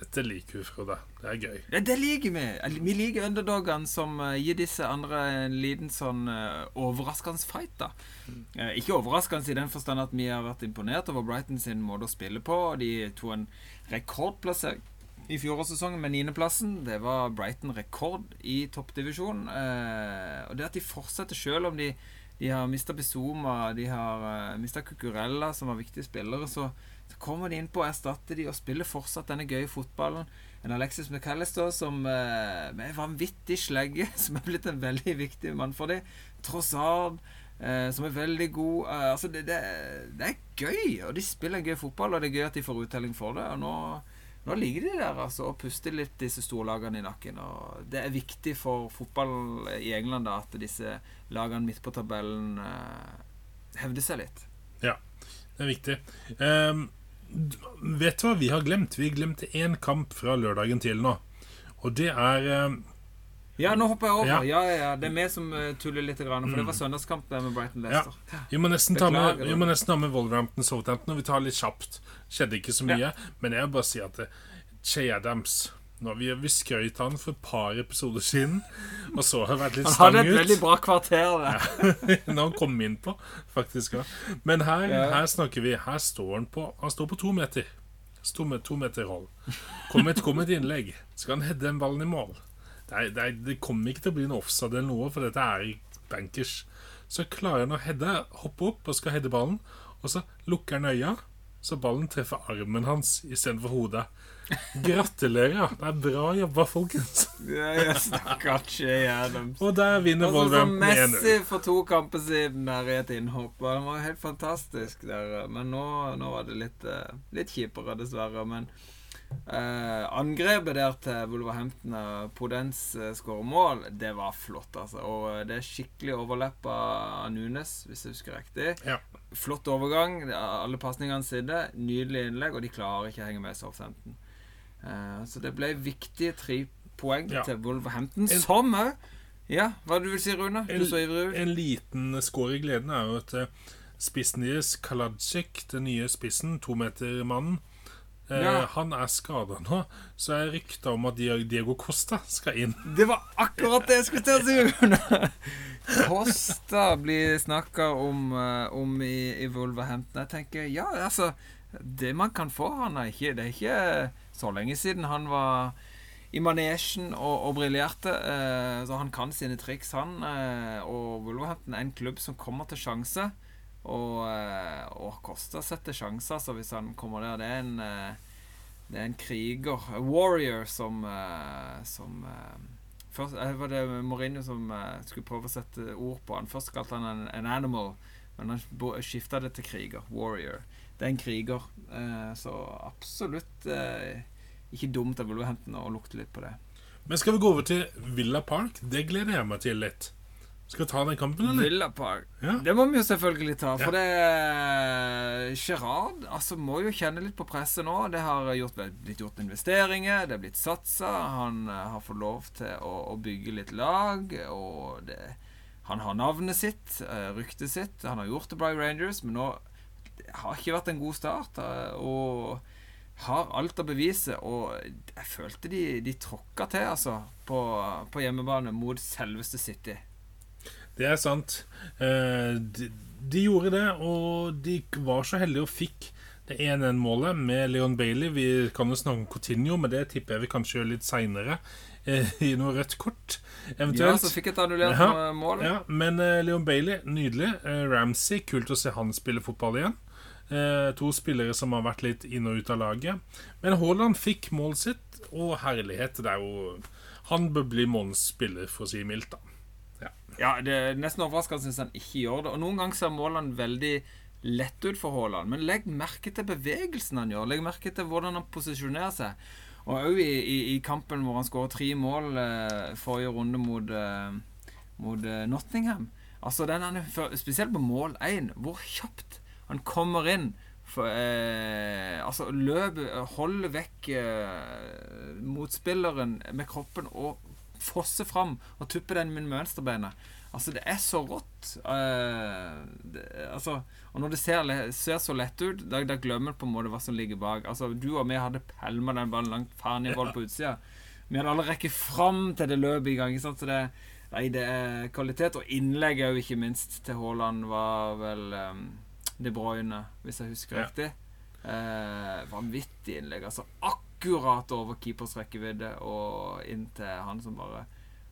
Dette liker vi, Frode. Det er gøy. Ja, det liker vi. Vi liker underdogene som eh, gir disse andre en liten sånn eh, overraskende fight, da. Eh, ikke overraskende i den forstand at vi har vært imponert over Brighton sin måte å spille på. De tok en rekordplassering i fjorårssesongen med niendeplassen. Det var Brighton rekord i toppdivisjon. Eh, og det at de fortsetter selv om de, de har mista Bizuma, de har uh, mista Cucurella, som var viktige spillere, så, så kommer de inn på å erstatte de og spiller fortsatt denne gøye fotballen. En Alexis McAllister som eh, med vanvittig slegge, [LAUGHS] som er blitt en veldig viktig mann for dem. Trossard, eh, som er veldig god. Eh, altså det, det, det er gøy, og de spiller en gøy fotball, og det er gøy at de får uttelling for det. Og nå, nå ligger de der altså, og puster litt disse storlagene i nakken. Og det er viktig for fotball i England da, at disse lagene midt på tabellen eh, hevder seg litt. Ja, det er viktig. Ehm, vet du hva vi har glemt? Vi glemte én kamp fra lørdagen til nå. Og det er ehm, Ja, nå hopper jeg over. Ja. Ja, ja. Det er vi som eh, tuller litt, For for det var søndagskamp der med Brighton Ja. Leicester. Vi må nesten ta med, vi må nesten ha med Wolverhampton Southampton, og vi tar litt kjapt. Skjedde ikke så mye. Men jeg vil bare si at eh, Che Adams nå, vi, vi skrøt han for et par episoder siden, og så har han vært litt stang ut. Han hadde et veldig bra kvarter der. [LAUGHS] Når han kom inn på, faktisk. Ja. Men her, Ja. her snakker vi Her står han på Han står på to meter. Står med to meter hold. Kom et, kom et innlegg. Skal han heade den ballen i mål? Det, det, det kommer ikke til å bli en offside eller noe, for dette er bankers. Så klarer han å heade, hoppe opp og skal heade ballen, og så lukker han øya. så ballen treffer armen hans istedenfor hodet. Gratulerer. Det er bra jobba, folkens. Ja, jeg Stakkars Shay Adams. Og der vinner Altså, Wolverhampton 1-0. Messi for to kamper siden der i et innhopp. Det var helt fantastisk der. Men nå, nå var det litt, eh, litt kjipere, dessverre. Men eh, angrepet der til Wolverhampton, og Podens uh, skårer mål, det var flott, altså. Og eh, det er skikkelig overlepp av Nunes, hvis jeg husker riktig. Ja. Flott overgang. er Alle pasningene sine. Nydelig innlegg, og de klarer ikke å henge med Southampton. Eh, så det ble viktige tre poeng Ja. til Wolverhampton, En- som òg Ja, hva du vil si, Rune? Du En, så ivrig ut. en liten skår i gleden er jo at eh, spissen deres, Kaladzic, den nye spissen, tometermannen, eh, Ja. han er skada nå. Så jeg rykta om at Diego Costa skal inn. Det var akkurat det jeg skulle til å si! Costa blir snakka om, om i, i Wolverhampton. Jeg tenker, ja, altså Det man kan få han er ikke Det er ikke så lenge siden han var i manesjen og, og briljerte. Eh, så han kan sine triks, han. Eh, og Wolverhampton er en klubb som kommer til sjanse. Og, eh, og Costa setter sjanser, så hvis han kommer der Det er en, eh, det er en kriger, a warrior, som, eh, som eh, Først eh, var det Mourinho som eh, skulle prøve å sette ord på han. Først kalte han en, en animal, men han skifta det til kriger. Warrior. Det er en kriger. Eh, så absolutt eh, ikke dumt av Wolverhampton å lukte litt på det. Men skal vi gå over til Villa Park? Det gleder jeg meg til litt. Skal vi ta den kampen, eller? Villa Park. Ja. Det må vi jo selvfølgelig ta. For Ja. det Gerard altså, må jo kjenne litt på presset nå. Det har gjort, blitt gjort investeringer, det er blitt satsa. Han eh, har fått lov til å, å bygge litt lag. Og det, han har navnet sitt, ryktet sitt. Han har gjort det bra i Rangers, men nå har ikke vært en god start. eh, og har alt å bevise. Og jeg følte de, de tråkka til, altså, på, på hjemmebane mot selveste City. Det er sant. Eh, de, de gjorde det, og de var så heldige og fikk det 1-1-målet med Leon Bailey. Vi kan jo snakke om Coutinho, men det tipper jeg vi kanskje gjør litt seinere. Eh, I noe rødt kort, eventuelt. Ja, så fikk et annullert Ja. mål. Ja, men Leon Bailey, nydelig. Ramsey, kult å se han spille fotball igjen. Eh, to spillere som har vært litt inn og ut av laget. Men Haaland fikk målet sitt, og herlighet. Det er jo Han bør bli månedens spiller, for å si mildt, da. Ja, det er nesten overraskende hvis han ikke gjør det. Og Noen ganger ser målene veldig lett ut for Haaland, men legg merke til bevegelsen han gjør. Legg merke til hvordan han posisjonerer seg. Og òg i, i, i kampen hvor han skårer tre mål eh, forrige runde mot, eh, mot eh, Nottingham. Altså den er Spesielt på mål én, hvor kjapt han kommer inn. For, eh, altså løper, holder vekk eh, motspilleren med kroppen og fosser fram og tupper den med mønsterbeinet. Altså, det er så rått. Eh, det, altså, og når det ser, ser så lett ut, da, da glemmer du på en måte hva som ligger bak. Altså, Du og vi hadde pælma den ballen langt faen i vold på utsida. Vi hadde alle rekket fram til det løpet i gang. Ikke sant? Så det, nei, det er kvalitet. Og innlegget òg, ikke minst, til Haaland var vel um, De Bruyne, hvis jeg husker riktig. Eh, vanvittig innlegg. Altså akkurat over keepers rekkevidde og inn til han som bare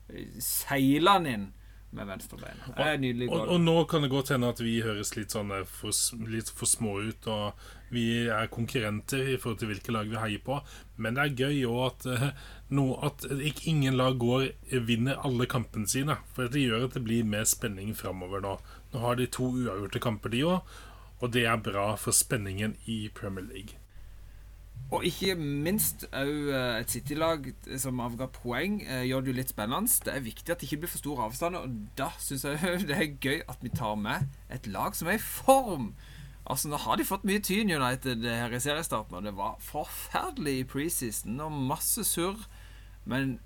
eh, seiler han inn med venstrebeinet. Det nydelig Og, og, og nå kan det godt hende at vi høres litt sånn eh, for, litt for små ut, og vi er konkurrenter i forhold til hvilke lag vi heier på, men det er gøy òg at, eh, at ikke ingen lag går vinner alle kampene sine. For det gjør at det blir mer spenning framover nå. Nå har de to uavgjorte kamper, de òg, og det er bra for spenningen i Premier League. Og ikke minst òg et City-lag som avga poeng, eh, gjør det jo litt spennende. Det er viktig at det ikke blir for store avstander, og da syns jeg det er gøy at vi tar med et lag som er i form. Altså Nå har de fått mye tyn, United, her i seriestarten, og det var forferdelig i preseason og masse surr. Men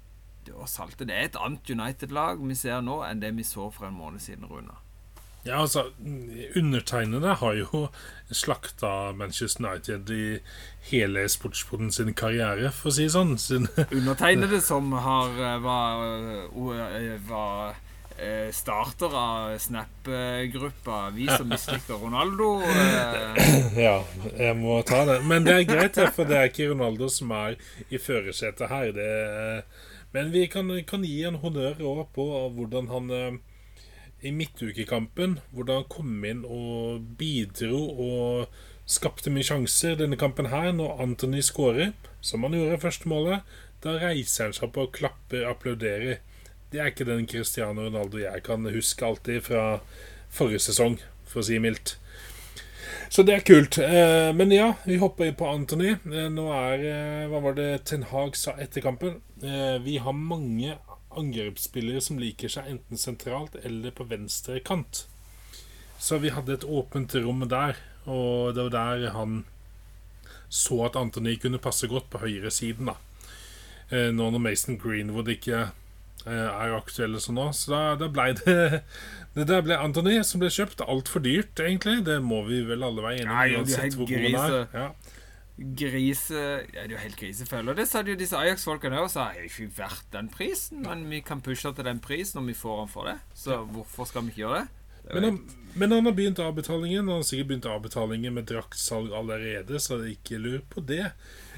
det salte. Det er et annet United-lag vi ser nå, enn det vi så for en måned siden, Runa. Ja, altså, Undertegnede har jo [LAUGHS] slakta Manchester United i hele sportspoden sin karriere, for å si det sånn. Sin, [LAUGHS] Undertegnede som har eh, var, eh, var eh, starter av Snap-gruppa Vi som misliker Ronaldo. [COUGHS] ja, jeg må ta det. Men det er greit, for det er ikke Ronaldo som er i førersetet her. Det, men vi kan, kan gi en honnør òg på hvordan han i midtukekampen, hvordan han kom inn og bidro og skapte mye sjanser denne kampen her. Når Anthony skårer, som han gjorde første målet, da reiser han seg opp og klapper, applauderer. Det er ikke den Cristiano Ronaldo jeg kan huske alltid fra forrige sesong, for å si mildt. Så det er kult. Eh, men ja, vi hopper på Anthony. Eh, nå er eh, Hva var det Ten Hag sa etter kampen? Vi har mange angrepsspillere som liker seg enten sentralt eller på venstre kant. Så vi hadde et åpent rom der, og det var der han så at Anthony kunne passe godt på høyresiden. da. Nå når Mason Greenwood ikke er aktuelle sånn nå. Så da, da ble det [LAUGHS] Det der ble Anthony som ble kjøpt. Altfor dyrt, egentlig. Det må vi vel alle være enige om. Uansett hvor god han er. Ja. Grise Ja, det er jo helt grisefølge. Og det sa jo disse Ajax-folkene òg. Sa er ikke verdt den prisen, men vi kan pushe til den prisen om vi får den for det. Så hvorfor skal vi ikke gjøre det? men, han, men, han, har begynt avbetalingen. Han har sikkert begynt avbetalingen med draktsalg allerede, så det ikke lur på det.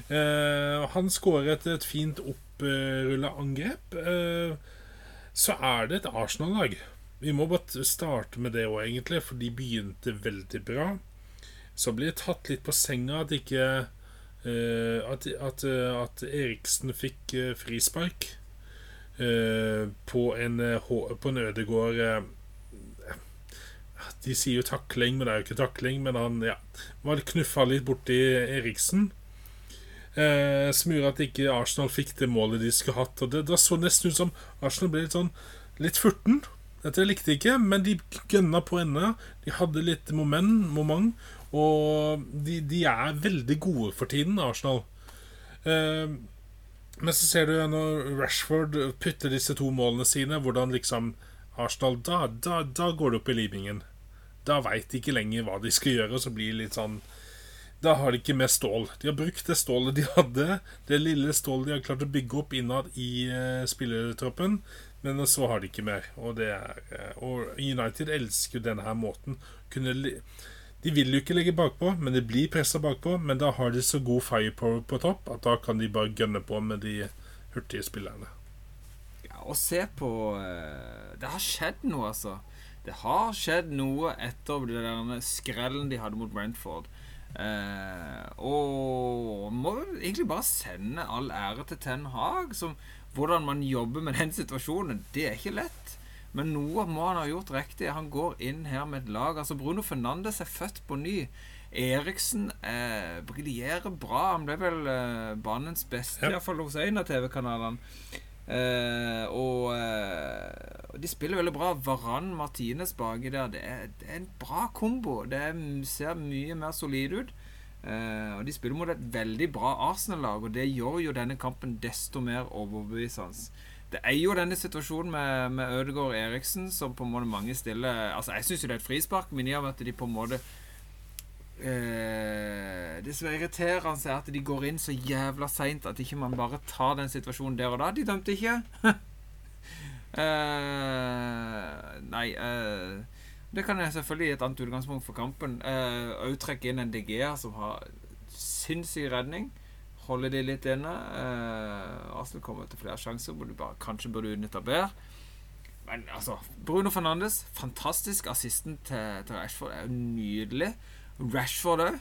Eh, han etter et fint opprulla angrep. Eh, så er det et Arsenal-lag. Vi må bare starte med det òg, egentlig, for de begynte veldig bra. Så blir det tatt litt på senga at ikke uh, at, at, uh, at, Eriksen fikk uh, frispark på en, på en Ødegård De sier jo takling, men det er jo ikke takling. Men han ja, var knuffa litt borti Eriksen. som gjorde at ikke Arsenal fikk det målet de skulle hatt. Og det, det så nesten ut som Arsenal ble litt sånn litt furten. Dette likte jeg ikke, men de gønna på ende. De hadde litt moment, moment og de, de, er veldig gode for tiden, Arsenal. Eh, men så ser du når Rashford putter disse to målene sine, hvordan liksom Arsenal Da, da, da går det opp i limingen. Da veit de ikke lenger hva de skal gjøre, og så blir det litt sånn Da har de ikke mer stål. De har brukt det stålet de hadde, det lille stålet de har klart å bygge opp innad i eh, spillertroppen. Men så har de ikke mer. Og, er, eh, og United elsker jo denne her måten. De vil jo ikke legge bakpå, men de blir pressa bakpå. Men da har de så god firepower på topp at da kan de bare gønne på med de hurtige spillerne. Ja, og se på eh, Det har skjedd noe, altså. Det har skjedd noe etter den skrellen de hadde mot Brentford. Eh, og må egentlig bare sende all ære til Ten Hag, som hvordan man jobber med den situasjonen, det er ikke lett. Men noe må han ha gjort riktig. Han går inn her med et lag. Altså Bruno Fernandes er født på ny. Eriksen eh, briljerer bra. Han ble vel eh, banens beste, ja. iallfall hos en av TV-kanalene. Eh, og, eh, de spiller veldig bra. Varan Martinez baki der. Det er, det er, en bra kombo. Det er, ser mye mer solid ut. Uh, og De spiller mot et veldig bra Arsenal-lag, og det gjør jo denne kampen desto mer overbevisende. Det er jo denne situasjonen med, med Ødegaard og Eriksen som på en måte mange stiller Altså, Jeg syns jo det er et frispark, men i og med at de på en måte uh, Det som er irriterende, er at de går inn så jævla seint at ikke man bare tar den situasjonen der og da. De dømte ikke. uh, [LAUGHS] nei uh, det kan jeg selvfølgelig gi et annet utgangspunkt for kampen. Òg uh, trekke inn en DGA som har sinnssyk redning. Holde de litt inne. Eh, Arsenal kommer til flere sjanser hvor du bare kanskje burde utnytta bedre. Men altså Bruno Fernandes, fantastisk. Assisten til, til Rashford er jo nydelig. Rashford òg.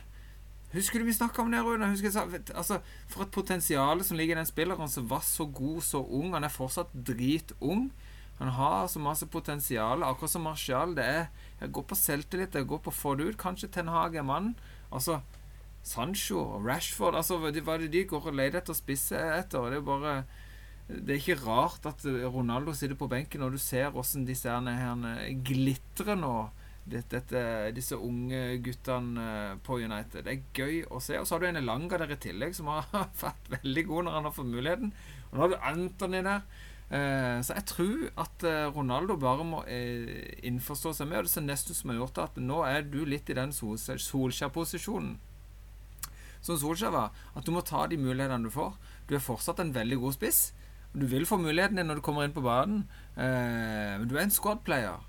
Husker du vi snakka om det, Rune? Altså, for et potensial som ligger i den spilleren som var så god, så ung. Han er fortsatt dritung. Han har så masse potensial, akkurat som Martial. Det er Jeg går på selvtillit, jeg går på å få det ut. Kanskje Ten Hag er mannen. Altså Sancho og Rashford altså, Hva er det de går og leter etter spisser etter? Det er bare Det er ikke rart at Ronaldo sitter på benken, og du ser hvordan disse her glitrer nå. Dette, disse unge guttene på United. Det er gøy å se. Og så har du en Elanga der i tillegg, som har [LAUGHS] vært veldig god når han har fått muligheten. Og nå har du Anthony der. Eh, så jeg tror at eh, Ronaldo bare må eh, innforstå seg med, og det er nesten som har gjort at nå er du litt i den Solskjær-posisjonen som Solskjær var. At du må ta de mulighetene du får. Du er fortsatt en veldig god spiss. Du vil få muligheten din når du kommer inn på banen, men du er en squad-player.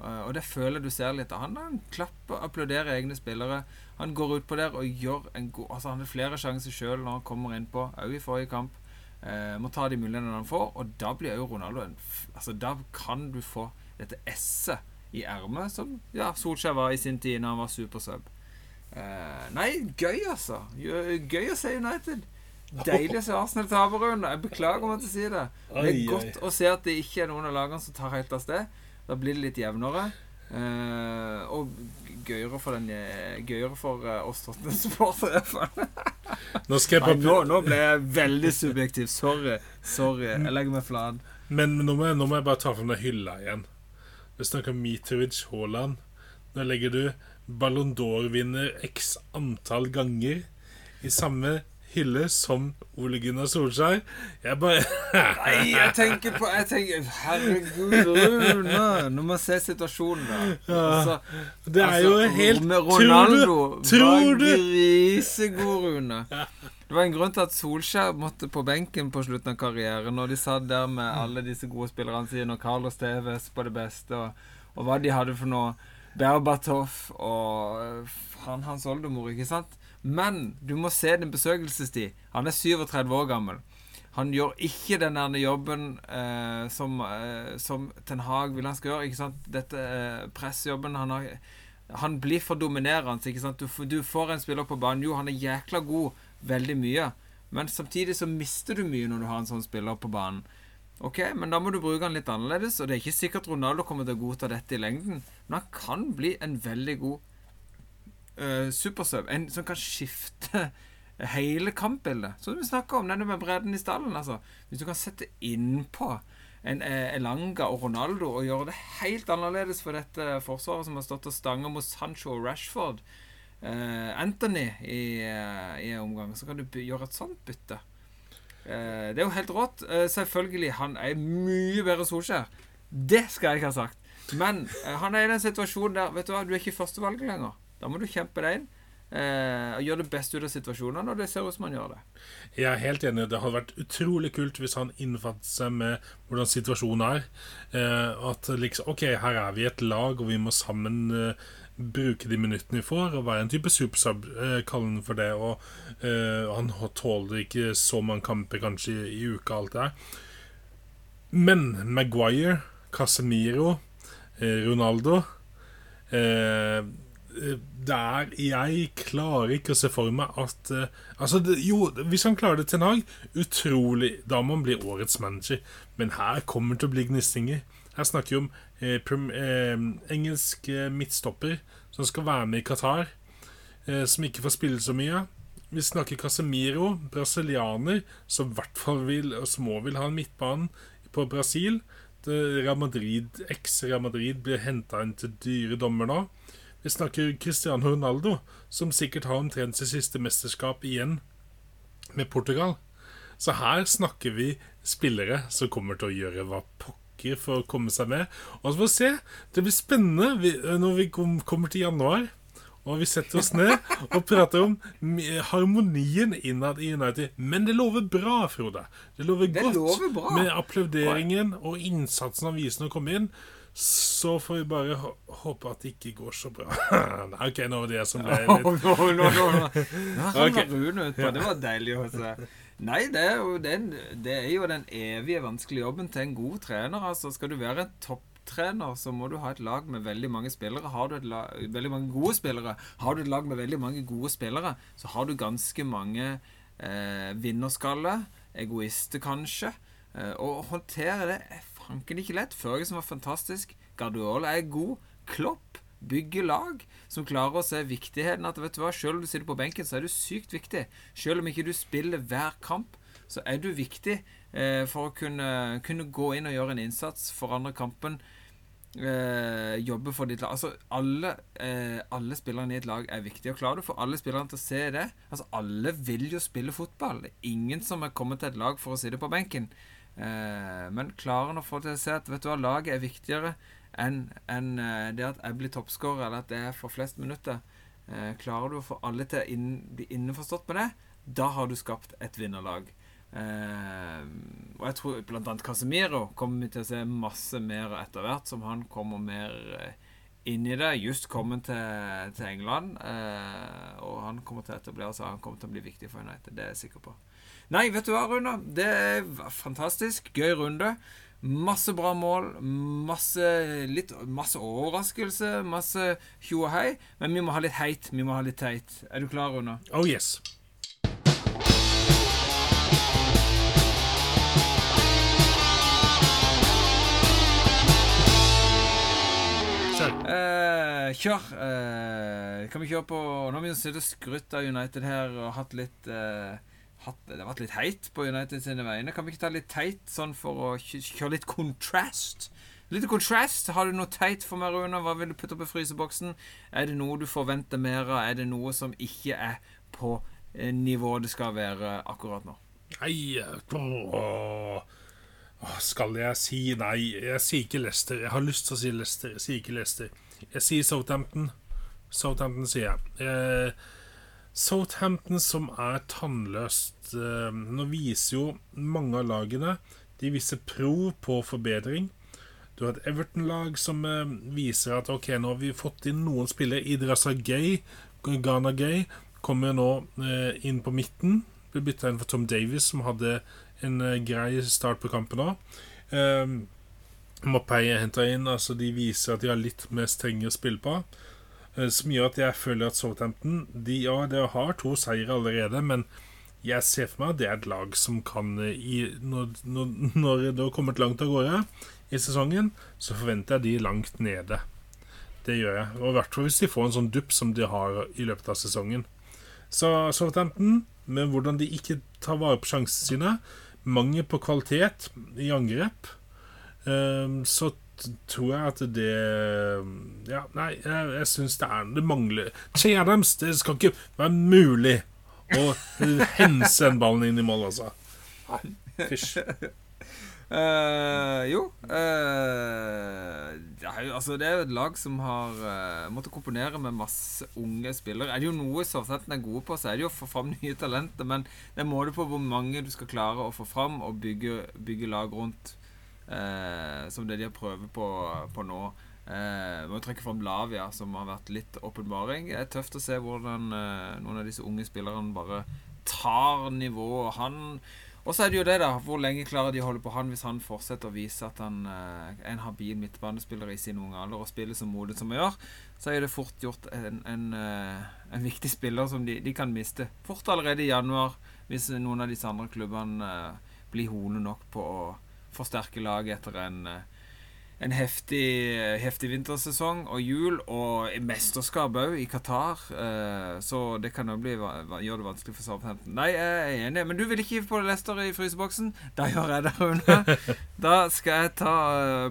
Og det føler du ser litt av han. Han klapper, applauderer egne spillere. Han går ut på der og gjør en god Altså Han har flere sjanser sjøl når han kommer innpå, òg i forrige kamp. Eh, må ta de mulighetene han får, og da blir jo Ronaldo en Altså, da kan du få dette S-et i ermet, som ja, Solskjær var i sin tid da han var supersub. Eh, nei, gøy, altså. Gøy å se United. Deilig å se Arsenal tape, Rune. Jeg beklager om jeg sier si det. Det er godt å se at det ikke er noen av lagene som tar helt av sted. Da blir det litt jevnere. Uh, og gøyere for, den, eh, gøyere for oss Tottenham-supportere. [LAUGHS] Nå nå, nå ble jeg veldig subjektiv. Sorry. Sorry. Jeg legger meg flat. Men nå må, jeg, nå må jeg bare ta fram den hylla igjen. Vi snakker Mitrovic Haaland. Nå legger du Ballon d'Or-vinner x antall ganger i samme hylle som Ole Gunnar Solskjær. Jeg bare [LAUGHS] Nei, jeg tenker på jeg tenker, Herregud, Rune. Nå må vi se situasjonen, da. Altså, Det er jo altså, helt Ronaldo Tror du? Var grisegod, Rune. Det var en grunn til at Solskjær måtte på benken på slutten av karrieren, når de satt der med alle disse gode spillerne sine, og Carlos Tevez på det beste, og, og hva de hadde for noe. Berbatov og øh, han hans oldemor, ikke sant? Men du må se din besøkelsestid. Han er 37 år gammel. Han gjør ikke den der jobben eh, som, eh, som Ten Hag vil han skal gjøre. ikke sant? Dette eh, pressjobben han har Han blir for dominerende. ikke sant? Du, du får en spiller på banen. Jo, han er jækla god veldig mye. Men samtidig så mister du mye når du har en sånn spiller på banen. Ok, Men da må du bruke han litt annerledes. Og det er ikke sikkert Ronaldo kommer til å godta dette i lengden. Men han kan bli en veldig god uh, supersub. En som kan skifte [LAUGHS] hele kampbildet. Som vi snakka om, denne med bredden i stallen. altså. Hvis du kan sette innpå en eh, Elanga og Ronaldo og gjøre det helt annerledes for dette forsvaret som har stått og stanga mot Sancho og Rashford, uh, Anthony i, uh, i omgang, så kan du gjøre et sånt bytte. Eh, det er jo helt rått. Eh, selvfølgelig, han er mye bedre Solskjær. Det skal jeg ikke ha sagt. Men eh, han er i den situasjonen der Vet du hva, du er ikke førstevalget lenger. Da må du kjempe deg inn. Og gjøre det beste ut av situasjonene, og det ser ut som han gjør det. Jeg er helt enig. Det hadde vært utrolig kult hvis han innfattet seg med hvordan situasjonen er. At liksom OK, her er vi et lag, og vi må sammen bruke de minuttene vi får, og være en type supersub, eh, kall den for det. Og eh, han tåler ikke så mange kamper kanskje i, i uka, alt det der. Men Maguire, Casemiro, eh, Ronaldo eh, der jeg klarer ikke å se for meg at uh, Altså, det, jo, hvis han klarer det til en dag, utrolig Da må han bli årets manager. Men her kommer det til å bli gnistinger. Her snakker om eh, prim, eh, engelsk midtstopper som skal være med i Qatar, eh, som ikke får spille så mye. Vi snakker Casemiro, brasilianer, som i hvert fall vil og vil ha en midtbane på Brasil. Real Madrid, Ex Real Madrid blir henta inn til dyre dommer nå. Vi snakker Cristiano Ronaldo, som sikkert har omtrent sitt siste mesterskap igjen med Portugal. Så her snakker vi spillere som kommer til å gjøre hva pokker for å komme seg med. Og så får vi se. Det blir spennende når vi kommer til januar. Og vi setter oss ned og prater om harmonien innad i United. Men det lover bra, Frode. Det lover Det godt lover bra. med applauderingen og innsatsen han viser når han kommer inn. Så får vi bare håpe at det ikke går så bra. [LAUGHS] Nei, OK, nå var det jeg som ble Nå, [LAUGHS] litt nå, nå, nå. Nå Ok. havna Rune utpå. Det var deilig å se. Nei, det er, jo den, det er jo den evige vanskelige jobben til en god trener. Altså, skal du være en topptrener, så må du ha et lag med veldig mange spillere. Har du et lag, veldig mange gode spillere, har du et lag med veldig mange gode spillere, så har du ganske mange eh, vinnerskalle, egoister kanskje. Eh, å håndtere det er fanken ikke lett. Førgesen var fantastisk. Guardiola er god. Klopp bygger lag som klarer å se viktigheten at vet du hva, selv om du sitter på benken, så er du sykt viktig. Selv om ikke du spiller hver kamp, så er du viktig eh, for å kunne, kunne gå inn og gjøre en innsats, forandre kampen, eh, jobbe for ditt lag. Altså, alle, eh, alle spillerne i et lag er viktige. Og klarer du å få alle spillerne til å se det Altså, alle vil jo spille fotball. Det er ingen som er kommet til et lag for å sitte på benken. Eh, men klarer han å få til å se at vet du hva, laget er viktigere enn en eh, det at jeg blir toppskårer, eller at det er for flest minutter. Eh, klarer du å få alle til å inn, bli innforstått med det, da har du skapt et vinnerlag. Eh, og jeg tror annet Casemiro kommer vi til å se masse mer etter hvert, som han kommer mer inn i det. Just kommet til, til England, og han kommer til å etablere seg. Han kommer til å bli viktig for United, det er jeg sikker på. Nei, vet du hva, Rune? Det er fantastisk. Gøy runde. Masse bra mål, masse, litt, masse overraskelse, masse tjo og hei. Men vi må ha litt heit, vi må ha litt teit. Er du klar, Rune? Oh yes. Eh, kjør. Eh, kan vi kjøre på Nå har vi jo sittet og skrytt av United her og hatt litt eh, hatt, Det har vært litt heit på United sine vegne. Kan vi ikke ta litt teit sånn for å kjøre litt kontrast? Litt kontrast. Har du noe teit for meg, Rune? Hva vil du putte opp i fryseboksen? Er det noe du forventer mer av? Er det noe som ikke er på eh, nivået det skal være akkurat nå? Nei Skal jeg si nei? Jeg sier ikke Leicester. Jeg har lyst til å si Leicester. Jeg sier ikke Leicester. Jeg sier Southampton. Southampton, sier jeg. Eh, Southampton som er tannløst eh, Nå viser jo mange av lagene De viser prov på forbedring. Du har et Everton-lag som eh, viser at ok, nå har vi fått inn noen spillere. Idrasa Gay, Ghana Gay, kommer nå eh, inn på midten. Ble bytta inn for Tom Davies, som hadde en grei start på kampen òg. Mapei er henta inn. altså De viser at de har litt mer strenge å spille på. Eh, som gjør at jeg føler at Southampton De, ja, de har to seire allerede, men jeg ser for meg at det er et lag som kan eh, i, når, når, [LAUGHS] når det har kommet langt av gårde i sesongen, så forventer jeg de langt nede. Det gjør jeg. Og i hvert fall hvis de får en sånn dupp som de har i løpet av sesongen. Så Southampton, med hvordan de ikke tar vare på sjansene sine, mangel på kvalitet i angrep, eh, så tror jeg at det Ja, nei, jeg, jeg syns det er Det mangler Che Adams, det skal ikke være mulig å [LAUGHS] hense en ballen inn i mål, altså. Fysj. Uh, [LAUGHS] jo uh, det, er altså, det er jo et lag som har uh, måttet komponere med masse unge spillere. Er det jo noe Southampton er gode på, så er det jo å få fram [LAUGHS] nye talenter. Men det er måte på hvor mange du skal klare å få fram og bygge, bygge lag rundt. Eh, som det de har prøvd på, på nå. Eh, må trekke fram Lavia, som har vært litt åpenbaring. Det er tøft å se hvordan eh, noen av disse unge spillerne bare tar nivået. Han og så er det jo det, da. Hvor lenge klarer de å holde på han hvis han fortsetter å vise at han eh, er en habil midtbanespiller i sin unge alder og spiller så modig som han gjør, så er det fort gjort en, en, eh, en viktig spiller som de, de kan miste. Fort allerede i januar, hvis noen av disse andre klubbene eh, blir hone nok på å forsterke laget etter en eh, en heftig, heftig vintersesong og jul, og mesterskap òg, i Qatar. Eh, så det kan jo gjøre det vanskelig for Southampton. Nei, jeg er enig. Men du vil ikke få Leicester i fryseboksen? Da gjør jeg det, Rune. [LAUGHS] Da skal jeg ta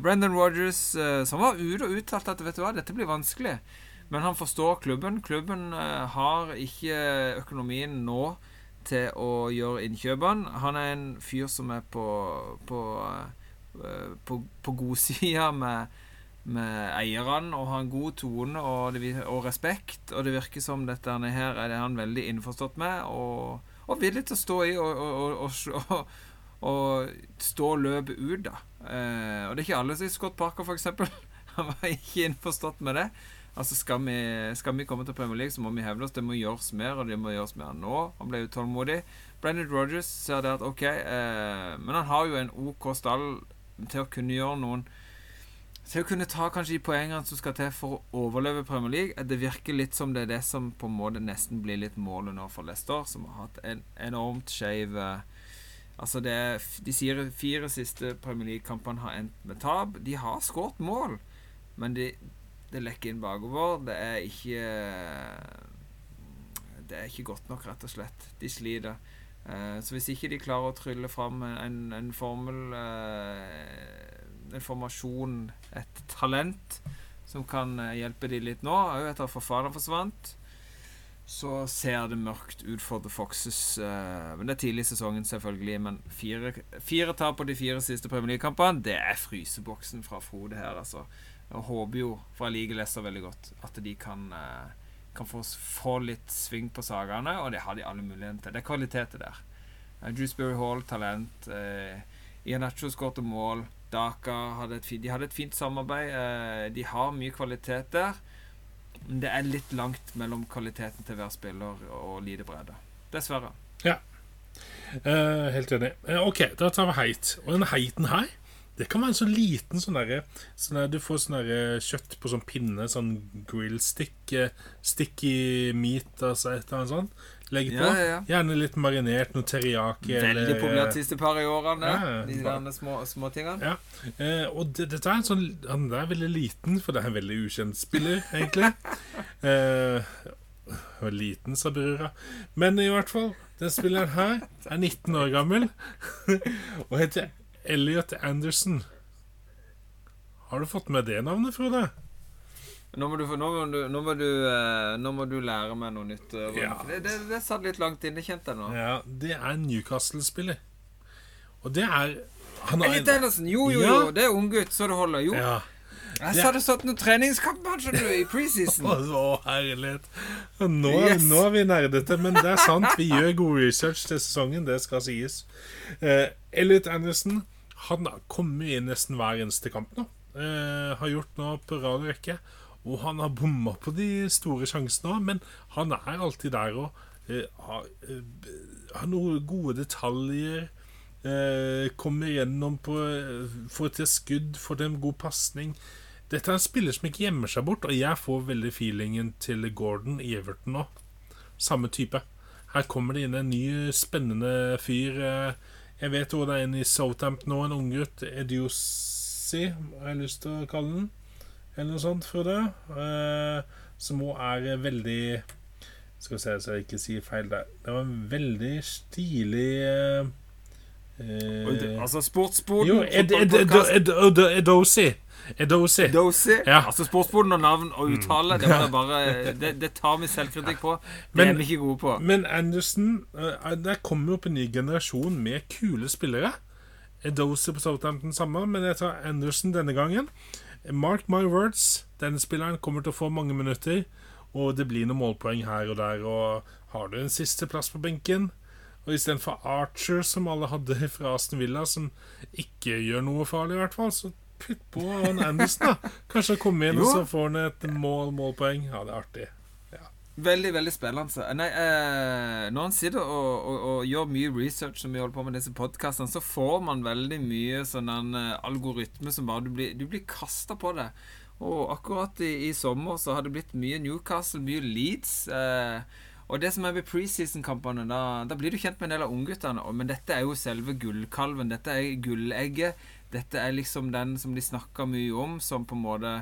Brendan Rogers, eh, som var ute og uttalte at vet du hva, dette blir vanskelig. Men han forstår klubben. Klubben eh, har ikke økonomien nå til å gjøre innkjøpene. Han er en fyr som er på, på eh, på, på godsida med, med eierne og har en god tone og, og respekt. Og det virker som dette her er det han veldig innforstått med og, og villig til å stå i og, og, og, og, [LAUGHS] stå løpet ut, da. Eh, og det er ikke alle som Scott Parker, eksempel. [LAUGHS] Han var ikke innforstått med det. Altså skal vi, skal vi komme til Premier League, så må vi hevde oss. Det må gjøres mer, og det må gjøres mer nå. Han ble utålmodig. Brennan Rogers ser det at OK, eh, men han har jo en OK stall til å kunne gjøre noen Til å kunne ta kanskje de poengene som skal til for å overleve Premier League. Det virker litt som det er det som på en måte nesten blir litt målet nå for Leicester, som har hatt en enormt skeiv eh, Altså det er, De sier fire siste Premier League-kampene har endt med tap. De har skåret mål, men de, det lekker inn bakover. Det er ikke Det er ikke godt nok, rett og slett. De sliter. Eh, så hvis ikke de klarer å trylle fram en, en formel eh, En formasjon, et talent, som kan eh, hjelpe de litt nå, òg etter at Fofana forsvant, så ser det mørkt ut for The Foxes. men det er tidlig i sesongen, selvfølgelig. Men fire, fire tap på de fire siste Premier League-kampene, det er fryseboksen fra Frode her, altså. Jeg håper jo, for jeg liker Leicester veldig godt, at de kan, eh, kan få, få litt sving på sakene, og det har de alle muligheter til. Det er kvaliteter der. Uh, Drewsbury Hall, talent. Uh, Ianacho skåret mål. Daka hadde et de hadde et fint samarbeid. eh, de har mye kvalitet der. Men det er litt langt mellom kvaliteten til hver spiller og lite bredde. Dessverre. Eh, helt enig. Eh, ok, da tar vi heit. Og den heiten her, Det kan være en sånn liten sånn derre sånn Du får sånn kjøtt på sånn pinne, sånn grill stick, eh, sticky meat, altså et eller annet sånt. Legg på. Ja, ja, ja. Gjerne litt marinert, noe teriyaki Veldig populært siste par i årene. De der små, små tingene. Ja, eh, og det, dette er en sånn Han er veldig liten, for det er en veldig ukjent spiller, egentlig. [LAUGHS] eh, og liten, sa brura. Men i hvert fall, den spilleren her er 19 år gammel [LAUGHS] og heter Elliot Anderson. Har du fått med det navnet, Frode? Nå må du, nå må du, nå må du, eh, nå må du lære meg noe nytt. eh, Ja. Det, det, det satt litt langt inne, kjente jeg nå. Ja, det er Newcastle-spiller. Og det er Han har Elliot Anderson, jo, jo, Ja. jo, det er unggutt, så det holder. Jo, Ja. jeg sa det satt noen treningskamper skjønner du, i preseason. [LAUGHS] Å, å, herlighet. Nå, Yes. nå er vi nerdete, men det er sant. Vi gjør god research til sesongen, det skal sies. Eh, Elliot Anderson han kommer inn nesten hver eneste kamp nå. Eh, har gjort nå på rad og rekke. Og han har bomma på de store sjansene òg, men han er alltid der og eh, har, eh, har noen gode detaljer. Eh, kommer gjennom på eh, Får til skudd, får til en god pasning. Dette er en spiller som ikke gjemmer seg bort, og jeg får veldig feelingen til Gordon i Everton nå. Samme type. Her kommer det inn en ny, spennende fyr. eh, Jeg vet hvor det er en i Southamp nå, en unggutt. Ediosi, har jeg lyst til å kalle den. Eller noe sånt, Frode. Eh, som òg er veldig Skal vi se så jeg ikke sier feil der. Det var en veldig stilig eh, eh, Altså, sportsboden jo, Ed, Ed, Ed, fotballpodcast. Ed, Ed, Edosi. Edosi. Ja. Mm. Altså sportsboden og navn og uttale, det, bare, det, det tar vi selvkritikk på. Det Men- er vi ikke gode på. Men Anderson eh, Der kommer jo opp en ny generasjon med kule spillere. Edosi på Southampton samme, men jeg tar Anderson denne gangen. Mark my words, denne spilleren kommer til å få mange minutter, og det blir noen målpoeng her og der. Og har du en siste plass på benken, og istedenfor Archer, som alle hadde [LAUGHS] fra Aston Villa, som ikke gjør noe farlig, i hvert fall, så putt på han Anderson, da. Kanskje han kommer inn, og Jo. så får han et mål, målpoeng. Ja, det er artig. Veldig, veldig spennende. Nei, eh, når han sitter og, og, og gjør mye research, som vi holder på med disse podkastene, så får man veldig mye sånn en eh, algoritme som bare Du blir, du blir kasta på det. Og akkurat i, i sommer så har det blitt mye Newcastle, mye Leeds. Eh, og det som er ved preseason-kampene, da, da blir du kjent med en del av ungguttene. Men dette er jo selve gullkalven. Dette er gullegget. Dette er liksom den som de snakker mye om, som på en måte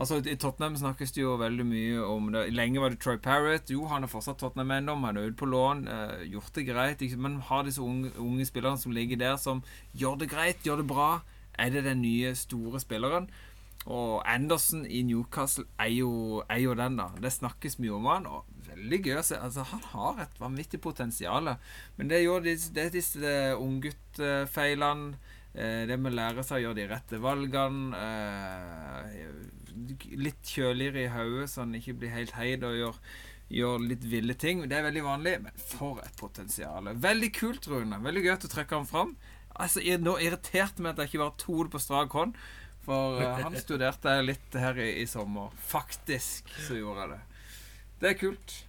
Altså I Tottenham snakkes det jo veldig mye om det. Lenge var det Troy Parrott. Jo, han er fortsatt Tottenham-eiendom. Han er ute på lån. Eh, gjort det greit. Ikke, men har disse unge, unge spillerne som ligger der, som gjør det greit, gjør det bra. Er det den nye, store spilleren? Og Anderson i Newcastle er jo, er jo den, da. Det snakkes mye om han. Og veldig gøy å se. Altså, han har et vanvittig potensial. Men det gjør disse, det er disse ungguttfeilene. Eh, det med å lære seg å gjøre de rette valgene. Eh, litt kjøligere i hodet, så han ikke blir helt heid og gjør, gjør litt ville ting. Det er veldig vanlig, men for et potensial. Veldig kult, Rune. Veldig gøy at du trekker han fram. Altså, Nå irriterte meg at jeg ikke var to på strak hånd. For eh, han [LAUGHS] studerte litt her i, i sommer. Faktisk så gjorde jeg det. Det er kult.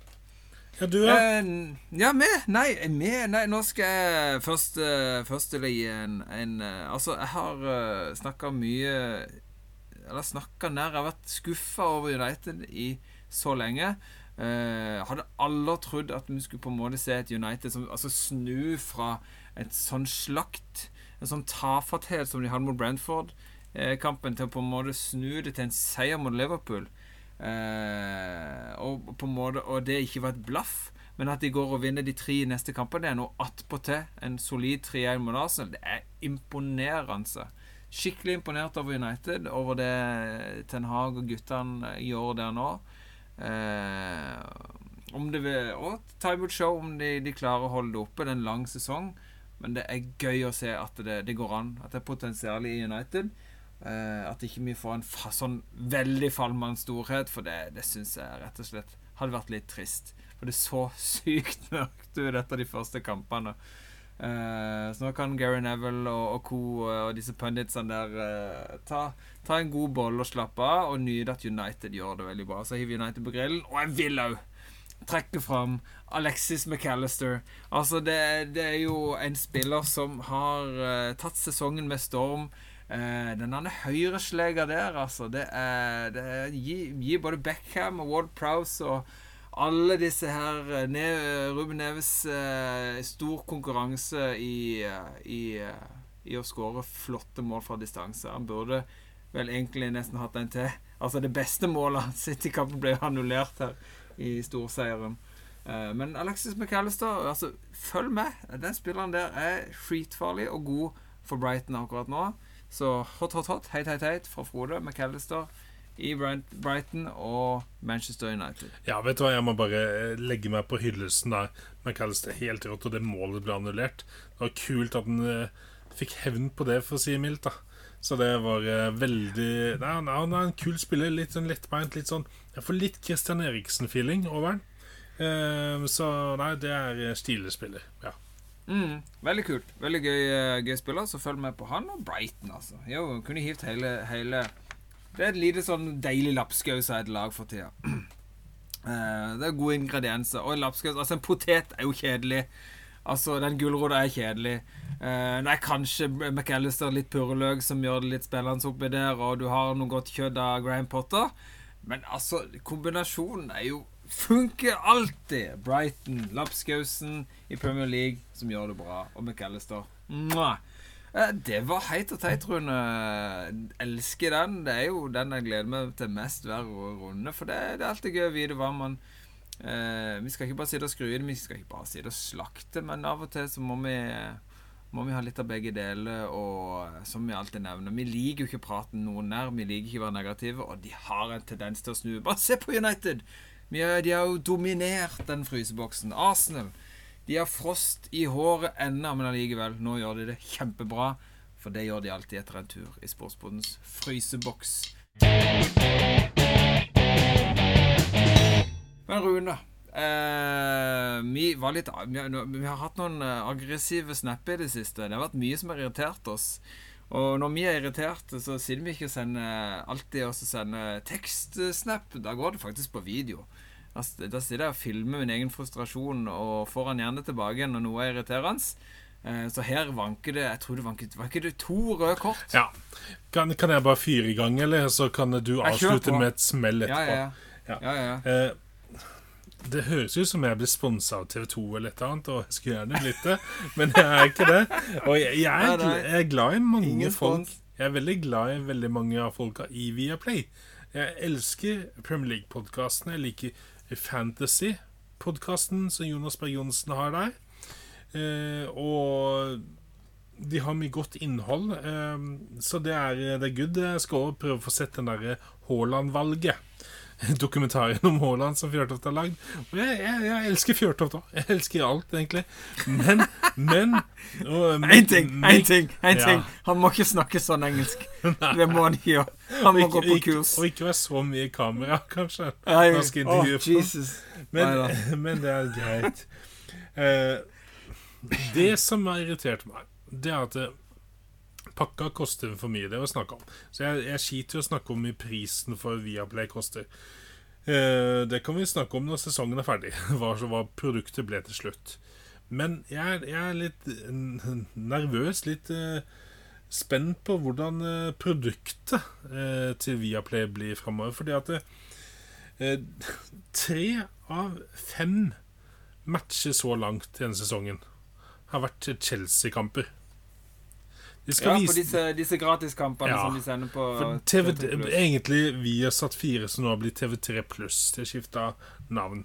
Ja, du, ja. Uh, ja, med? Nei, vi. Nei, nå skal jeg først, uh, først gi en, en uh, Altså, jeg har uh, snakka mye Eller snakka nær Jeg har vært skuffa over United i så lenge. Uh, hadde aldri trodd at vi skulle på en måte se et United som altså snu fra et sånn slakt, en sånn tafatthet som de hadde mot Brentford-kampen, til å på en måte snu det til en seier mot Liverpool. Eh, og på en måte Og det ikke var et blaff, men at de går og vinner de tre neste kampene, det er noe attpåtil. En solid 3-1 mot Arsenal. Det er imponerende. Skikkelig imponert over United, over det Ten Hag og guttene gjør der nå. Eh, om det vil, og time will show om de, de klarer å holde det oppe. Det er en lang sesong. Men det er gøy å se at det, det går an. At det er potensial i United. Eh, at ikke vi får en fa sånn veldig fallmannsstorhet, for det, det syns jeg rett og slett hadde vært litt trist. For det er så [LAUGHS] sykt mørkt ut etter de første kampene. Uh, så nå kan Gary Neville og, og co. eh, og disse punditsene der uh, ta, ta en god bolle og slappe av, og nyte at United gjør det veldig bra. Så hiver United på grillen. Og jeg vil òg trekke fram Alexis McAllister. Altså, det, det er jo en spiller som har uh, tatt sesongen med storm. Eh, den andre høyreslegga der, altså, det er, det er gir, gi, både Beckham og Ward Prowse og alle disse her eh, ne, Ruben Neves eh, stor konkurranse i, eh, i, eh, i å skåre flotte mål fra distanse. Han burde vel egentlig nesten hatt en til. Altså Det beste målet hans i kampen ble annullert her i storseieren. Eh, men Alexis McAllister, altså, følg med. Den spilleren der er skitfarlig og god for Brighton akkurat nå. Så hot, hot, hot, heit, heit, heit fra Frode McAllister i Brighton og Manchester United. Ja, vet du hva, jeg må bare eh, legge meg på hyllesten der. McAllister helt rått, og det målet ble annullert. Det var kult at han uh, fikk hevn på det, for å si mildt. da Så det var eh, veldig Nei, han, er en kul spiller. Litt sånn lettbeint. Litt sånn Jeg får litt Christian Eriksen-feeling over. Eh, så nei, det er stilespiller. Ja. Mm, veldig kult. Veldig gøy, eh, gøy spiller, så følg med på han og Brighton, altså. Jo, kunne hivt hele, hele Det er et lite sånn deilig lapskaus av et lag for tida. [CLEARS THROAT] Eh, det er gode ingredienser. Og lapskaus Altså, en potet er jo kjedelig. Altså, den gulrota er kjedelig. Det nei, kanskje McAllister litt purreløk som gjør det litt spennende oppi der, og du har noe godt kjøtt av Graham Potter. Men altså, kombinasjonen er jo Funker alltid! Brighton, lapskausen i Premier League, som gjør det bra, og McAllister. Mwah. Eh, Det var heit og teit, Rune. Elsker den. Det er jo den jeg gleder meg til mest hver runde. For det, det er alltid gøy å vite hva man eh, Vi skal ikke bare sitte og skryte, vi skal ikke bare sitte og slakte, men av og til så må vi må vi ha litt av begge deler, og eh, som vi alltid nevner Vi liker jo ikke praten noen nær, vi liker ikke å være negative, og de har en tendens til å snu. Bare se på United! De har jo dominert den fryseboksen. Arsenal de har frost i håret ennå, men allikevel, nå gjør de det kjempebra. For det gjør de alltid etter en tur i Sportsbodens fryseboks. Men Rune eh, vi, var litt, vi, vi har hatt noen eh, aggressive snapper i det siste. Det har vært mye som har irritert oss. Og når vi er irriterte, så siden vi ikke sender alltid også sender tekstsnap. Da går det faktisk på video. Da, sitter jeg og filmer min egen frustrasjon og får han gjerne tilbake når noe er irriterende. Eh, Så her vanker det Jeg tror det vanker, vanker det to røde kort. ja. Kan, kan jeg bare fyre i gang, eller så kan du avslutte med et smell Ja, etterpå? ja, ja. ja. Eh, det høres ut som jeg blir sponsa av TV 2 eller et eller annet, og jeg skulle gjerne blitt det, [LAUGHS] men jeg er ikke det. Og jeg, jeg, er, jeg er glad i mange Ingen folk. spons. Jeg er veldig glad i veldig mange av folka i Viaplay. Jeg elsker Premier League-podkastene. Jeg liker Fantasy-podkasten som Jonas Berg Johnsen har der. Eh, og de har mye godt innhold, eh, så det er, det er good. Jeg skal også prøve å få sett den derre Haaland-valget. [LAUGHS] Dokumentaren om Haaland som Fjørtoft har lagd. Og jeg, jeg, jeg elsker Fjørtoft òg. Jeg elsker alt, egentlig. Men, men Én [LAUGHS] ting, én ting, en Ja. ting. Han må ikke snakke sånn engelsk. [LAUGHS] Det må han ikke gjøre. Han må ikke, gå på på ikke, kurs. og ikke være så mye i kamera, kanskje. Når han skal intervjue. Men, men det er greit. Uh, det som har irritert meg, det er at eh, pakka koster for mye. Det er å snakke om. Så jeg, jeg skiter i å snakke om mye prisen for Viaplay koster. Eh, det kan vi snakke om når sesongen er ferdig, [LAUGHS] hva, hva produktet ble til slutt. Men jeg, jeg er litt nervøs, litt eh, spent på hvordan eh, produktet eh, til Viaplay blir framover. Fordi at eh, [LAUGHS] tre av fem matcher så langt denne sesongen har vært Chelsea-kamper. Ja, vise på disse, disse gratiskampene Ja, som de sender på TV, TV+. egentlig vi har satt fire som nå har blitt TV3 pluss. De skifta navn.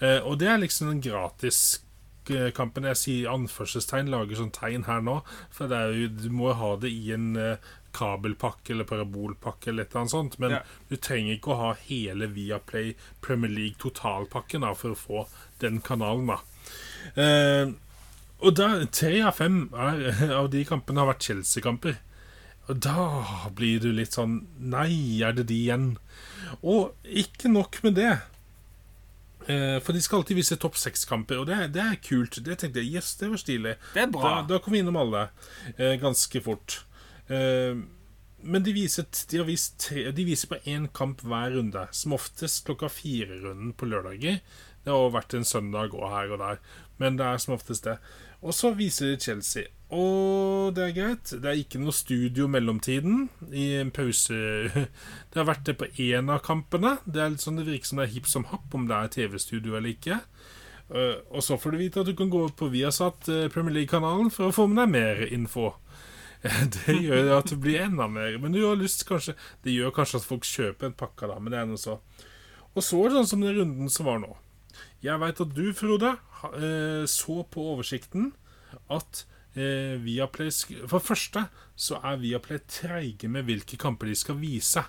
Eh, og det er liksom den gratiskampen. Jeg sier anførselstegn, lager sånn tegn her nå. For det jo, du må jo ha det i en eh, kabelpakke eller parabolpakke eller et eller annet sånt. Men Ja. du trenger ikke å ha hele Viaplay Premier League totalpakken da, for å få den kanalen. da. Eh, og da, tre av fem er, [LAUGHS] av de kampene har vært Chelsea-kamper. Og da blir du litt sånn Nei, er det de igjen? Og ikke nok med det. Eh, for de skal alltid vise topp seks-kamper, og det, det er kult. Det tenkte jeg, yes, det var stilig. Det er bra. Da, da kom vi innom alle eh, ganske fort. Eh, men de viser, de, har vist tre, de viser på én kamp hver runde. Som oftest klokka fire-runden på lørdager. Det har vært en søndag og her og der, men det er som oftest det. Og så viser Chelsea. og det er greit. Det er ikke noe studio mellomtiden. I en pause [LAUGHS] Det har vært det på én av kampene. Det er litt sånn det virker som det er hipp som happ om det er TV-studio eller ikke. Eh, og så får du vite at du kan gå på Viasat eh, Premier League-kanalen for å få med deg mer info. [LAUGHS] Det gjør at det blir enda mer. Men du har lyst kanskje Det gjør kanskje at folk kjøper en pakke, da, men det er noe så. Og så er det sånn som den runden som var nå. Jeg veit at du, Frode, så på oversikten at eh, Viaplay For det første så er Viaplay treige med hvilke kamper de skal vise.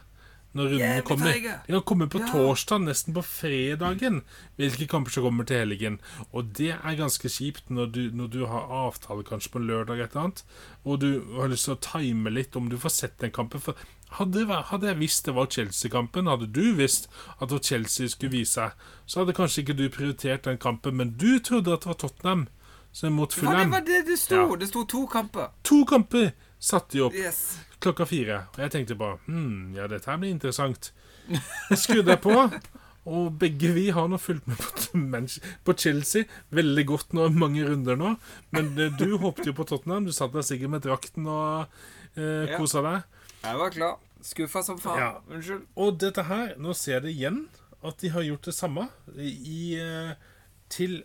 Når runden Jævlig kommer. De kan komme på Ja. torsdag, nesten på fredagen, hvilke kamper som kommer til helgen. Og det er ganske kjipt når du, når du har avtale kanskje på lørdag, et eller annet, og du har lyst til å time litt om du får sett den kampen. For hadde, hadde jeg visst det var Chelsea-kampen, hadde du visst at det var Chelsea skulle vise, så hadde kanskje ikke du prioritert den kampen, men du trodde at det var Tottenham. som mot Hva det Fulham. var det det sto? Ja. Det sto to kamper. To kamper satte de opp Yes. klokka fire. Og jeg tenkte bare hm, ja, dette her blir interessant. Skrudde jeg på, og begge vi har nå fulgt med [LAUGHS] på, Chelsea veldig godt nå, mange runder nå. Men eh, du håpte jo på Tottenham. Du satt der sikkert med drakten og eh, kosa deg. Jeg var klar. Skuffa som faen. Ja. Unnskyld. Og dette her, nå ser jeg det igjen, at de har gjort det samme i, eh, til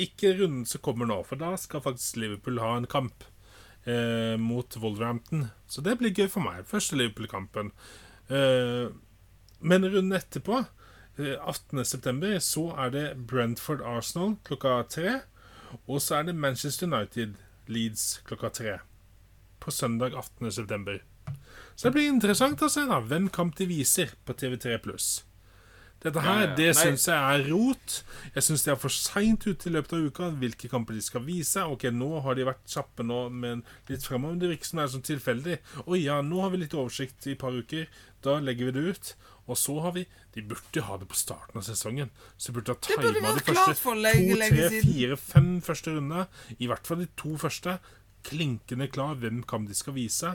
ikke runden som kommer nå, for da skal faktisk Liverpool ha en kamp eh, mot Wolverhampton. Så det blir gøy for meg. Første Liverpool-kampen. Eh, men runden etterpå, eh, 18.9., så er det Brentford-Arsenal klokka tre. Og så er det Manchester United-Leeds klokka tre. På søndag 18.9. Så det blir interessant å se da hvem kamp de viser på TV3 pluss. Dette her, Ja, ja. det syns jeg er rot. Jeg syns de er for seint ute i løpet av uka hvilke kamper de skal vise. Ok, nå har de vært kjappe nå, men litt fremover. Det virker som det er sånn tilfeldig. Å ja, nå har vi litt oversikt i et par uker. Da legger vi det ut. Og så har vi De burde ha det på starten av sesongen. Så de burde ha tima de første lenge, to, lenge tre, fire, fem første rundene. I hvert fall de to første. Klinkende klar hvem kamp de skal vise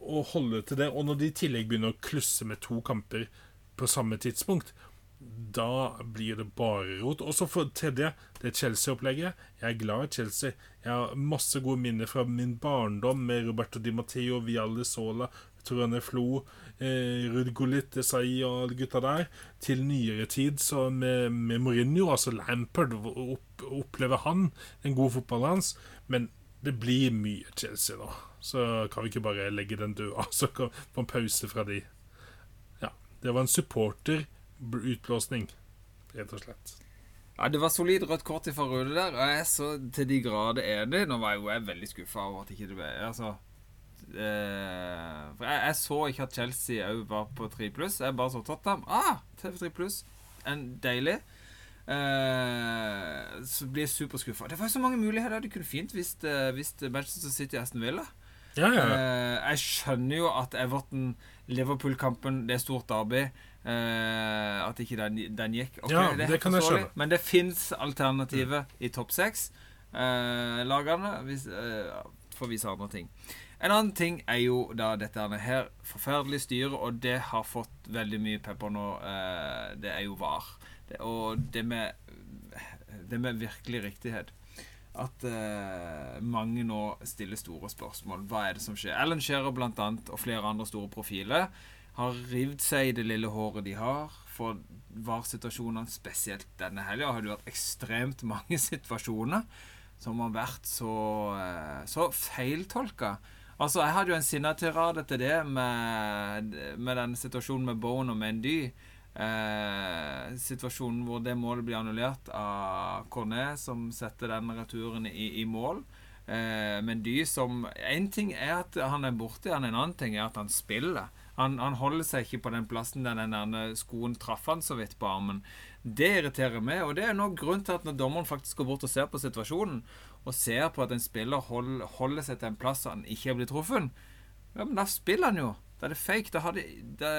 og holde til det. Og når de i tillegg begynner å klusse med to kamper på samme tidspunkt, da blir det bare rot. Og så for tredje, det Chelsea-opplegget. Jeg er glad i Chelsea. Jeg har masse gode minner fra min barndom med Roberto Di Matteo, Vialli Sola, Torane Flo, eh, Ruud Gullit, Desai og alle gutta der, til nyere tid så med, med Mourinho, altså Lampard. Opp, opplever han den gode fotballen hans. Men det blir mye Chelsea nå. Så kan vi ikke bare legge den død av, [LAUGHS] så kan få en pause fra de. Ja, det var en supporter-utblåsning, rett og slett. Ja, Det var solid rødt kort fra Rune der, og jeg er så til de grader enig. Nå var jeg jo jeg veldig skuffa over at ikke det ble Altså eh, For jeg, jeg så ikke at Chelsea òg var på 3 pluss. Jeg bare så Tottenham. Ah, TV3 pluss. Deilig. Eh, så blir jeg superskuffa. Det var jo så mange muligheter. Det kunne fint hvis, hvis det Manchester City Aston Villa. Ja, ja. Eh, jeg skjønner jo at Everton-Liverpool-kampen, det er stort derby. Eh, at ikke den, den gikk. Okay, Ja, det, det kan jeg skjønne. Men det fins alternativer i topp seks. Eh, hvis, for å vise andre ting. En annen ting er jo da dette her forferdelige styret, og det har fått veldig mye pepper nå. Eh, det er jo VAR. Det, og det med, det med virkelig riktighet. At eh, mange nå stiller store spørsmål. Hva er det som skjer? Ellen Scherer blant annet, og flere andre store profiler har rivd seg i det lille håret de har. For VAR-situasjonene, spesielt denne helga, har det vært ekstremt mange [LAUGHS] situasjoner som har vært så, eh, så feiltolka. Altså, jeg hadde jo en sinnatirade til det med, med den situasjonen med Bone og Mendy. Eh, situasjonen hvor det målet blir annullert av Cornet, som setter den returen i, i mål. Eh, Mendy som En ting er at han er borte, en annen ting er at han spiller. Han, han holder seg ikke på den plassen der den skoen traff han så vidt på armen. Det irriterer meg, og det er noe grunn til at når dommeren faktisk går bort og ser på situasjonen, og ser på at en spiller hold, holder seg til en plass han ikke er blitt truffet, ja, men da spiller han jo. Da er det fake. Da, de, da,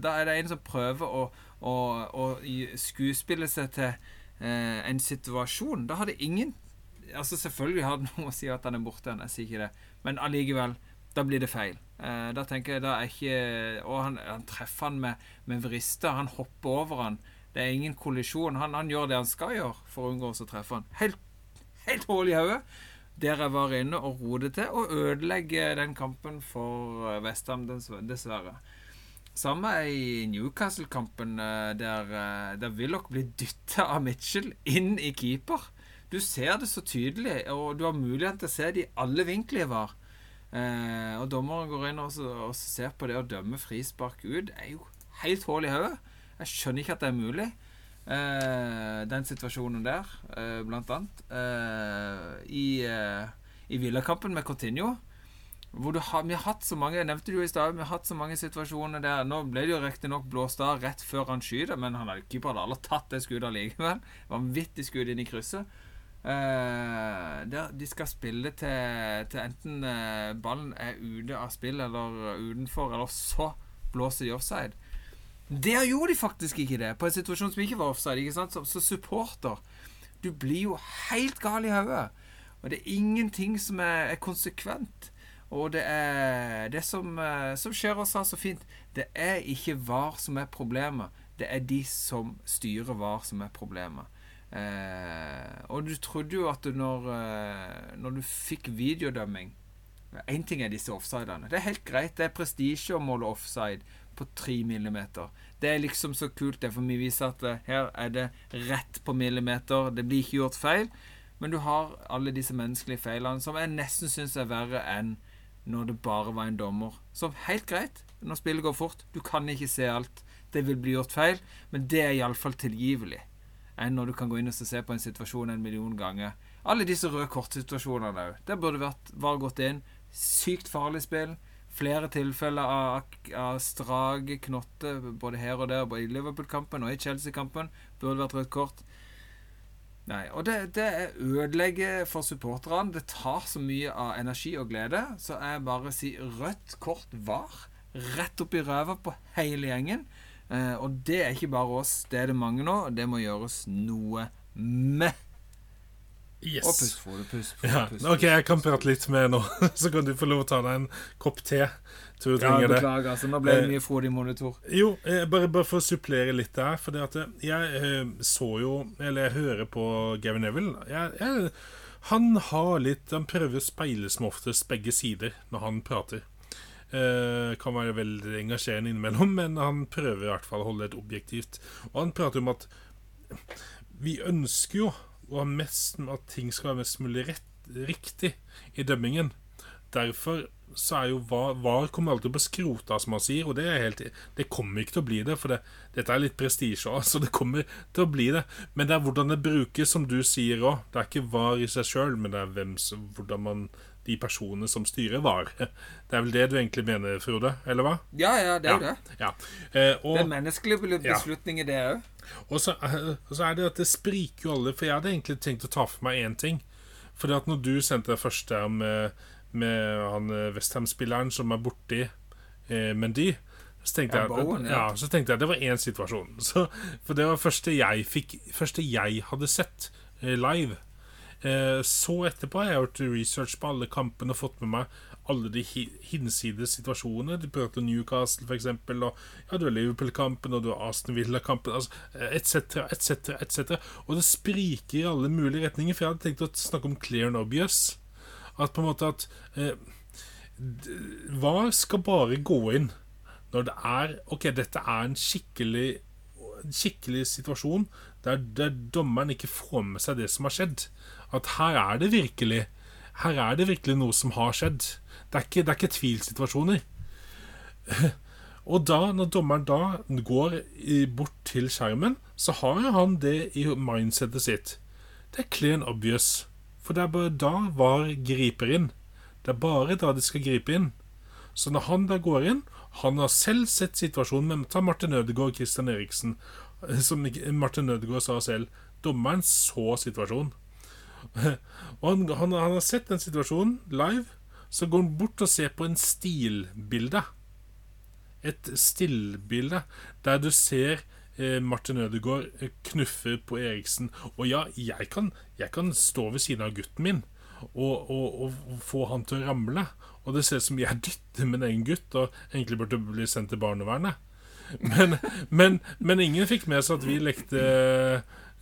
da er det en som prøver å, å, å skuespille seg til eh, en situasjon. Da har det ingen Altså Selvfølgelig har det noe å si at han er borte, jeg sier ikke det, men allikevel. Da blir det feil. Eh, da tenker jeg da er ikke Og han, han treffer han med, med vrister. Han hopper over han. Det er ingen kollisjon. Han, han gjør det han skal gjøre for å unngå å treffe han. Helt, helt hull i hodet. Der jeg var inne og rodet til og ødelegge den kampen for Vestham, Westham, dessverre. Samme i Newcastle-kampen, eh, der, eh, der Willoch blir dytta av Mitchell inn i keeper. Du ser det så tydelig, og du har mulighet til å se det i alle vinkler var. Eh, og dommeren går inn og, og ser på det og dømmer frispark ut. Det er jo helt hull i hodet. Jeg skjønner ikke at det er mulig. Eh, den situasjonen der, eh, blant annet. Eh, I, i Villakampen med Coutinho. Hvor har, vi har hatt så mange nevnte du i sted, Vi har hatt så mange situasjoner der Nå ble det jo riktignok blåst av rett før han skyter, men han hadde keeper hadde aldri tatt det skuddet likevel. Vanvittig skudd inn i krysset. Uh, der de skal spille til, til enten uh, ballen er ute av spill eller utenfor, eller så blåser de offside. Der gjorde de faktisk ikke det, på en situasjon som ikke var offside. Ikke sant? Så, så supporter Du blir jo helt gal i hodet. Og det er ingenting som er, er konsekvent. Og det er det som, uh, som Scherer sa så fint. Det er ikke VAR som er problemet. Det er de som styrer VAR, som er problemet. Eh, og du trodde jo at du når, eh, når du fikk videodømming Én ting er disse offsidene. Det er helt greit. Det er prestisje å måle offside på 3 millimeter. Det er liksom så kult, det, for vi viser at her er det rett på millimeter. Det blir ikke gjort feil. Men du har alle disse menneskelige feilene som jeg nesten syns er verre enn når det bare var en dommer. Som helt greit, når spillet går fort. Du kan ikke se alt. Det vil bli gjort feil, men det er iallfall tilgivelig enn når du kan gå inn og se på en situasjon en million ganger. Alle disse røde kortsituasjonene òg. Der burde vært var gått inn. Sykt farlig spill. Flere tilfeller av, av strake knotter både her og der, både i Liverpool-kampen og i Chelsea-kampen. Burde vært rødt kort. Nei, og det, det ødelegger for supporterne. Det tar så mye av energi og glede, så jeg bare sier rødt kort var. Rett opp i ræva på hele gjengen. Eh, og det er ikke bare oss, det er det mange nå, det må gjøres noe med. Yes. Og pust, Frode. Pust, for ja. pust, Ok, jeg kan prate litt med nå, [LAUGHS] så kan du få lov å ta deg en kopp te. Tror du Ja, trenger det. beklager. altså Nå ble det Eh, mye frodig monitor. Jo, eh, bare, bare for å supplere litt der. For det at eh, jeg så jo Eller jeg hører på Gavin Neville. Jeg, jeg, han har litt Han prøver å speile som oftest begge sider når han prater. Uh, kan være veldig engasjerende innimellom, men han prøver i hvert fall å holde det objektivt. Og han prater om at vi ønsker jo ha mest at ting skal være mest mulig rett, riktig i dømmingen. Derfor så er jo VAR, VAR kommer alltid på skrota, som han sier, og det helt Det kommer ikke til å bli det, for det, dette er litt prestisje òg, [LAUGHS] så det kommer til å bli det. Men det er hvordan det brukes, som du sier òg. Det er ikke VAR i seg sjøl, men det er hvem hvordan man de personene som styrer VAR. Det er vel det du egentlig mener, Frode? Eller hva? Ja, ja, det er jo det. Ja. Eh, og, Det er menneskelige beslutninger, det òg. og så, og så er det at det spriker jo alle, for jeg hadde egentlig tenkt å ta for meg én ting. Fordi at når du sendte deg første her med, med han Westham-spilleren som er borti eh, Mendy så tenkte, jeg, Bowen, ja. ja, så tenkte jeg det var én situasjon. [LAUGHS] Så, for det var første jeg fikk Første jeg hadde sett eh, live. Eh, så etterpå har jeg gjort research på alle kampene og fått med meg alle de hi- hinsides situasjonene. Du prøvde Newcastle, eksempel, og ja, du har Liverpool-kampen, og du har Aston Villa-kampen, altså, etc., etc., etc. Og det spriker i alle mulige retninger, for jeg hadde tenkt å snakke om clear and obvious. At på en måte at eh, VAR skal bare gå inn når det er Ok, dette er en skikkelig en skikkelig situasjon der, der dommeren ikke får med seg det som har skjedd. At her er det virkelig Her er det virkelig noe som har skjedd. Det er ikke, det er ikke tvilsituasjoner. [LAUGHS] Og da, når dommeren da går bort til skjermen, så har han det i mindsetet sitt. Det er clean obvious. For det er bare da VAR griper inn. Det er bare da de skal gripe inn. Så når han da går inn Han har selv sett situasjonen med Ta Martin Ødegaard og Christian Eriksen. Som Martin Ødegaard sa selv. Dommeren så situasjonen. Og han, han, han har sett den situasjonen live. Så går han bort og ser på en stilbilde. Et stillbilde der du ser eh, Martin Ødegaard eh, knuffe på Eriksen. Og ja, jeg kan, jeg kan stå ved siden av gutten min og, og, og få han til å ramle. Og det ser ut som jeg dytter min egen gutt og egentlig burde bli sendt til barnevernet. Men, men, men ingen fikk med seg at vi lekte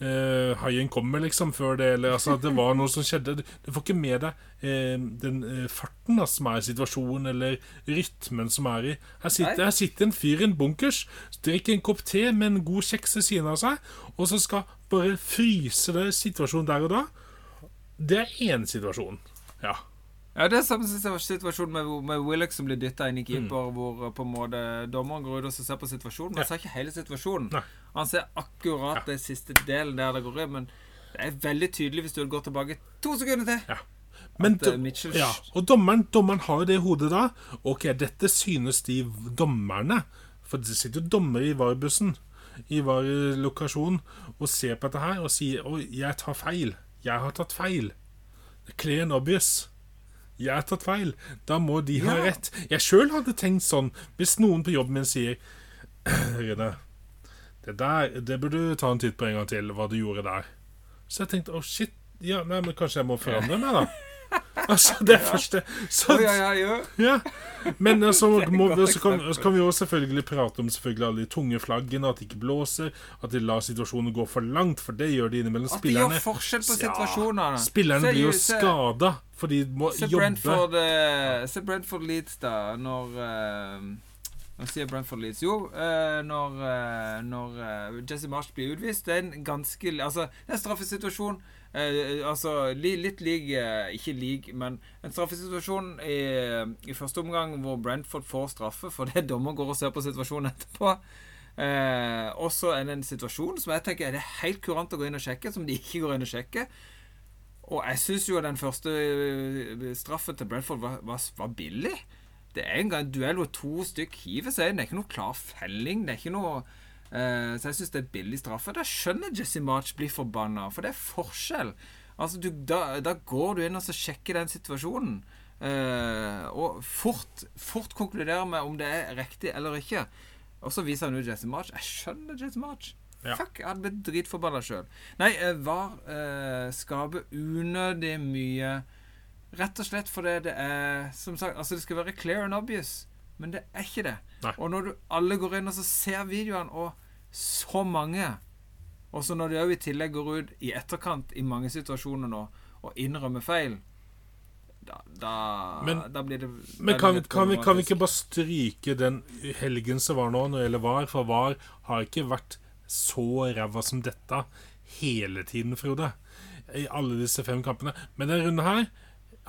uh, haien kommer, liksom, før det, eller altså, at det var noe som skjedde. Du, får ikke med deg uh, den uh, farten da, som er i situasjonen, eller rytmen som er i. Her sitter, her sitter en fyr i en bunkers, drikker en kopp te med en god kjeks ved siden av seg, og så skal bare fryse det situasjonen der og da. Det er én situasjon. Ja. Ja, Det er samme situasjon med, med Willoch som blir dytta inn i keeper, hvor uh, på en måte dommeren går ut og ser på situasjonen. Men han ser ikke hele situasjonen. Nei. Han ser akkurat Ja. den siste delen der det går inn, men det er veldig tydelig hvis du går tilbake to sekunder til. Ja. Men At, eh, Mitchell- ja, og dommeren, dommeren har jo det i hodet da. Ok, dette synes de dommerne. For det sitter jo dommere i VAR-bussen, i VAR-lokasjonen, og ser på dette her og sier Oi, jeg tar feil. Jeg har tatt feil. Clear and obvious. Jeg har tatt feil. Da må de ha Ja. rett. Jeg sjøl hadde tenkt sånn hvis noen på jobben min sier [CLEARS THROAT] Rune, det der Det burde du ta en titt på en gang til, hva du gjorde der. Så jeg tenkte å, shit. Ja, nei, men kanskje jeg må forandre meg, da. [LAUGHS] [LAUGHS] Altså, det første så, ja, ja, ja. ja. Men [LAUGHS] eh, så, må, så, kan, så kan vi jo selvfølgelig prate om selvfølgelig alle de tunge flaggene, at det ikke blåser, at de lar situasjonen gå for langt, for det gjør de innimellom. At de gjør forskjell på situasjonene. spillerne blir jo skada, for de må Se jobbe. Brentford, uh, se Brentford Leeds, da, når uh, Nå sier Brentford Leeds. Jo, eh, når, eh, når eh, Jesse Marsh blir utvist Det er en ganske Altså, det er en straffesituasjon. Eh, altså li, litt lik eh, Ikke lik, men en straffesituasjon i, i første omgang hvor Brentford får straffe fordi [LAUGHS] dommer går og ser på situasjonen etterpå. Eh, også en, en situasjon som jeg tenker er det helt kurant å gå inn og sjekke, som de ikke går inn og sjekker. Og jeg syns jo den første øh, straffen til Brentford var, var, var billig. Det er en gang en duell hvor to stykk hiver seg inn. Det er ikke noe klar felling. Det er ikke noe eh, Så jeg syns det er billig straffe. Da skjønner Jesse March blir forbanna, for det er forskjell. Altså, du, da, da går du inn og så sjekker den situasjonen. eh, og fort, fort konkluderer med om det er riktig eller ikke. Og så viser han ut Jesse March. Jeg skjønner Jesse March. Ja. Fuck, jeg hadde blitt dritforbanna sjøl. Nei, eh, VAR eh, skaper unødig mye Rett og slett fordi det er Som sagt, altså det skal være clear and obvious, men det er ikke det. Nei. Og når du alle går inn og så ser videoene, og så mange Og så når de òg i tillegg går ut i etterkant i mange situasjoner nå og innrømmer feil da, da, Men- da blir det Men kan, det kan, vi, kan vi ikke bare stryke den helgen som var nå, når det gjelder VAR? For VAR har ikke vært så ræva som dette hele tiden, Frode. I alle disse fem kampene. Men denne runden her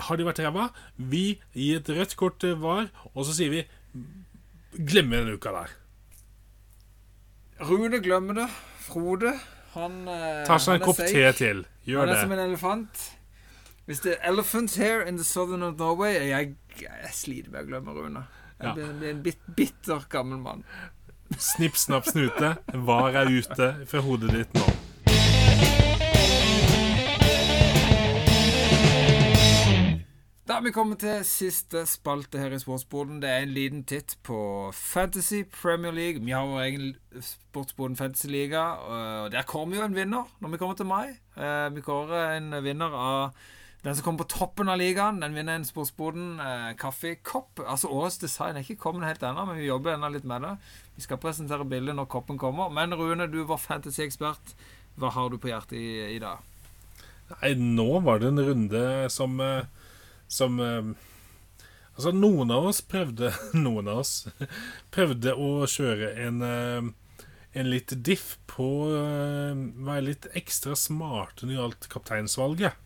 har de vært ræva. Vi gir et rødt kort til VAR, og så sier vi Glemmer denne uka der. Rune glemmer det. Frode, han eh, Ta seg en kopp te til. Gjør han er som en elefant. Hvis det er 'Elephant here in the southern of Norway Jeg, jeg sliter med å glemme Rune. Jeg Ja. blir, blir en bit, bitter gammel mann. Snipp, snapp, snute. VAR er ute fra hodet ditt nå. Da har vi kommet til siste spalte her i Sportsboden. Det er en liten titt på Fantasy Premier League. Vi har vår egen Sportsboden Fantasy Liga, og der kommer jo en vinner når vi kommer til mai. Eh, Vi kårer en vinner av den som kommer på toppen av ligaen. Den vinner en Sportsboden eh, kaffekopp. Altså årets design er ikke kommet helt ennå, men vi jobber ennå litt med det. Vi skal presentere bildet når koppen kommer. Men Rune, du var fantasy-ekspert. Hva har du på hjertet i, i dag? Nei, nå var det en runde som eh, Som eh, Altså, noen av oss prøvde [LAUGHS] Noen av oss [LAUGHS] prøvde å kjøre en eh, En litt diff på eh, Være litt ekstra smarte når det gjaldt kapteinsvalget.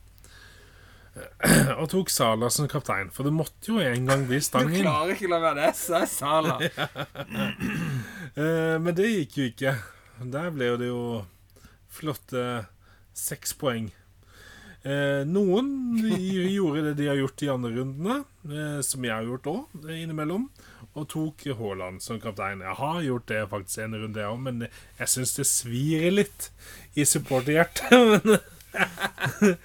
[CLEARS THROAT] Og tok Sala som kaptein, for det måtte jo en gang bli stangen. Du klarer ikke å la være det. Så er Sala. [LAUGHS] ja. [CLEARS THROAT] men det gikk jo ikke. Der ble det jo flotte seks poeng. Eh, noen gjorde det de har gjort i andre rundene, eh, som jeg har gjort òg, innimellom, og tok Haaland som kaptein. Jeg har gjort det faktisk en runde, jeg òg, men jeg syns det svir litt i supporterhjertet. [LAUGHS] Men,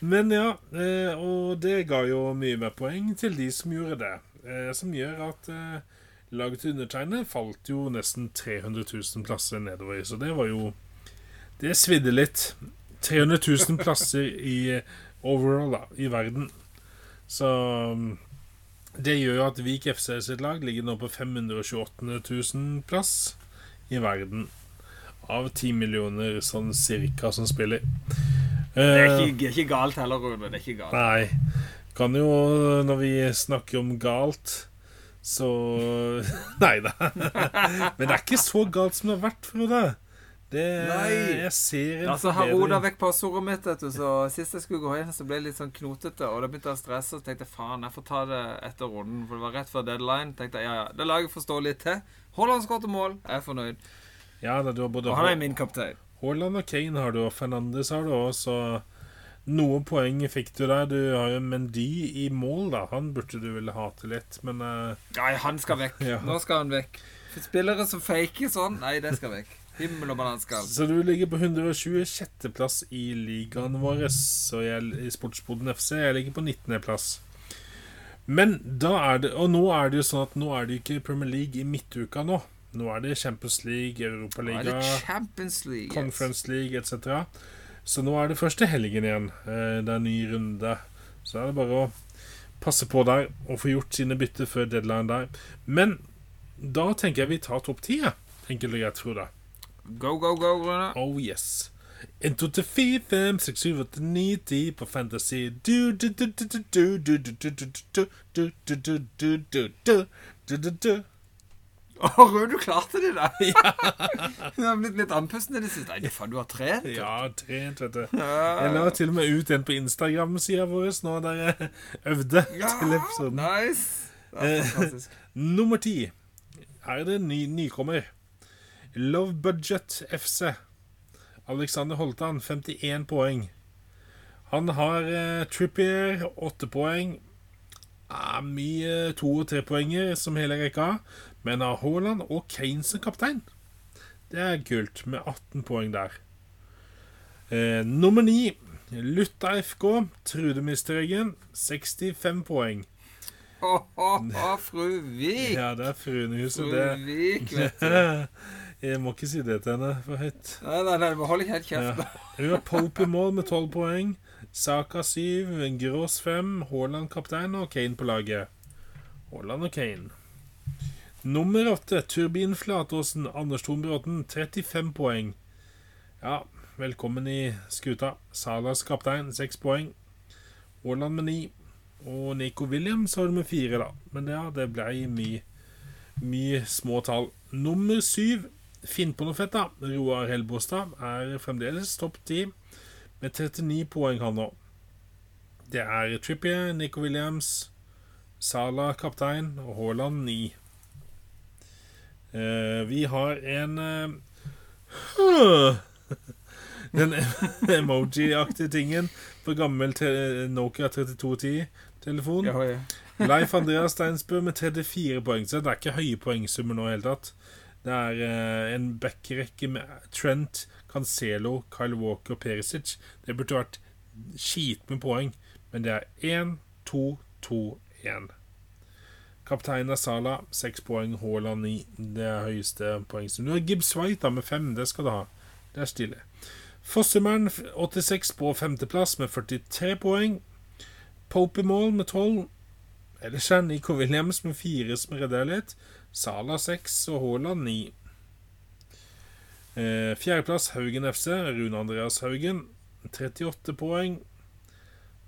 men ja, eh, og det ga jo mye mer poeng til de som gjorde det. Eh, som gjør at eh, laget til undertegnede falt jo nesten 300 000 plasser nedover. Så det var jo Det svidde litt. 300 000 plasser i overall da, i verden. Så um, det gjør jo at Vik FC sitt lag ligger nå på 528 000 plass i verden. av ti millioner sånn cirka som spiller. Det er Eh, ikke, er ikke galt heller, Rune. Det er ikke galt. Nei. Kan jo, når vi snakker om galt, så [LAUGHS] Nei da. [LAUGHS] Men det er ikke så galt som det har vært, Frode. Det, Nei. Jeg ser en Altså, har roda vekk passordet mitt, vet du, så sist jeg skulle gå inn, så ble jeg litt sånn knotete, og da begynte jeg å stresse, og tenkte faen, jeg får ta det etter runden, for det var rett før deadline. tenkte jeg, ja, ja, det laget får stå litt til. Haaland skår til mål, jeg er fornøyd. Ja, da, du har både Og han er min kaptein. Haaland og Kane har du, og Fernandes har du også. Noen poeng fikk du der. Du har jo Mendy i mål, da. Han burde du vel hate litt, men uh... Nei, han skal vekk. [LAUGHS] Ja. Nå skal han vekk. For spillere som faker sånn, nei, det skal vekk. Himmel og bananskall. Så du ligger på 126. plass i ligaen vår, så jeg, i Sportsboden FC. Jeg ligger på 19. plass. Men da er det Og nå er det jo sånn at nå er det ikke Premier League i midtuka nå. Nå er det Champions League, Europaliga League. yes. Conference League etc. Så nå er det første helgen igjen. Eh, Det er en ny runde. Så er det bare å passe på der og få gjort sine bytter før deadline der. Men da tenker jeg vi tar topp ti, enkelt og greit, Frode. Go, go, go, Rune. Oh yes. 1, 2, 3, 4, 5, 6, 7, 8, 9, 10 på Fantasy. Du, du, du, du, du, du, du, du, du, du, du, du, du, du, du, du, du, du, du, du. Å, Rune, du klarte det da! Du har blitt litt andpusten i det siste. Nei, faen, du har trent. Ja, trent, vet du. Jeg la til og med ut en på Instagram-sida vår nå der jeg øvde Ja, til episoden. nice. Er fantastisk. Nummer ti. Her er det ny nykommer. Love Budget FC. Alexander Holtan, 51 poeng. Han har eh, Trippier, 8 poeng. Er mye to- og trepoenger som hele rekka. Men har Haaland og Kane som kaptein. Det er kult, med 18 poeng der. Eh, nummer 9, Lutta FK, Trude Mysterøggen, 65 poeng. Å, oh, oh, oh, fru Vik. Ja, det er Fruenehuset, Fru det. Vik, vet du. [LAUGHS] Jeg må ikke si det til henne for høyt. Nei, nei, nei, hold ikke helt helt Ja. kjeft. Hun har Pope i mål med 12 poeng. Saka 7, Grås 5, Haaland kaptein og Kane på laget. Haaland og Kane. Nummer 8, Turbin Flatåsen, Anders Thonbråten, 35 poeng. Ja, velkommen i skuta. Salas kaptein, 6 poeng. Haaland med 9. Og Nico Williams har du med 4, da. Men ja, det ble mye, mye små tall. Nummer 7, Finn på noe fett, da. Roar Helbostad er fremdeles topp 10 med 39 poeng, han nå. Det er Trippier, Nico Williams, Sala kaptein og Haaland 9. Uh, vi har en uh, [LAUGHS] Den [LAUGHS] emoji-aktige tingen på gammel Nokia 3210-telefon. Ja, ja. Leif Andreas Steinsbø med 34 poeng. Så det er ikke høye poengsummer nå i hele tatt. Det er eh, en backrekke med Trent, Cancelo, Kyle Walker og Perisic. Det burde vært skit med poeng, men det er 1, 2, 2, 1. Kaptein er Sala, 6 poeng. Haaland i Det er høyeste poeng. Du har Gibbs White da, med 5. Det skal du ha. Det er stille. Fossemann 86 på femteplass med 43 poeng. Pope i mål med 12. Ellers er Nico Williams med 4 som redder litt. Sala 6 og Haaland 9. Eh, Fjerdeplass Haugen FC. Rune Andreas Haugen 38 poeng.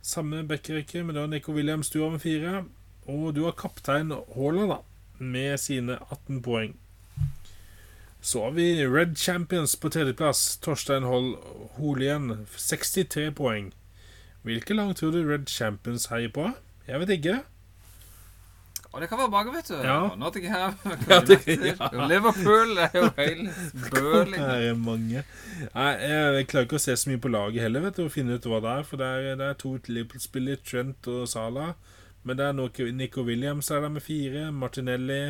Samme backrekke, men da Nico Williams du har med 4. Og du har kaptein Haaland, da, med sine 18 poeng. Så har vi Red Champions på tredjeplass. Torstein Holl Holien, 63 poeng. Hvilke lag tror du Red Champions heier på? Jeg vet ikke. Og det kan være mange, vet du. Ja. Nottingham, [LAUGHS] Ja, det- ja. Liverpool er jo hele bøling. [LAUGHS] Det er mange. Nei, jeg klarer ikke å se så mye på laget heller, vet du, og finne ut hva det er. For det er, det er to Liverpool-spillere, Trent og Salah. Men det er nok Nico Williams er der med fire. Martinelli,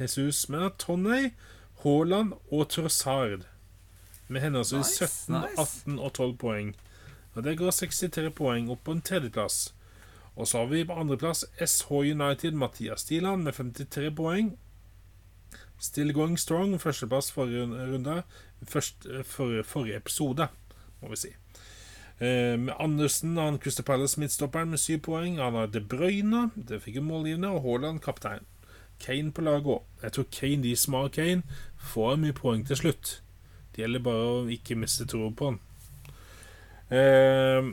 Jesus. Men det er Tonney, Haaland og Trossard. Med henholdsvis Nice, 17, nice. 18 og 12 poeng. Og det går 63 poeng opp på en tredjeplass. Og så har vi på andreplass SH United, Mathias Stiland med 53 poeng. Still going strong. Førsteplass forrige runde. Først, for, forrige episode, må vi si. Eh, med Andersen han Crystal Palace midtstopperen med syv poeng. Han har De Bruyne, det fikk en målgivende, og Haaland kaptein. Kane på laget òg. Jeg tror Kane, de som har Kane, får mye poeng til slutt. Det gjelder bare å ikke miste tro på han. Eh,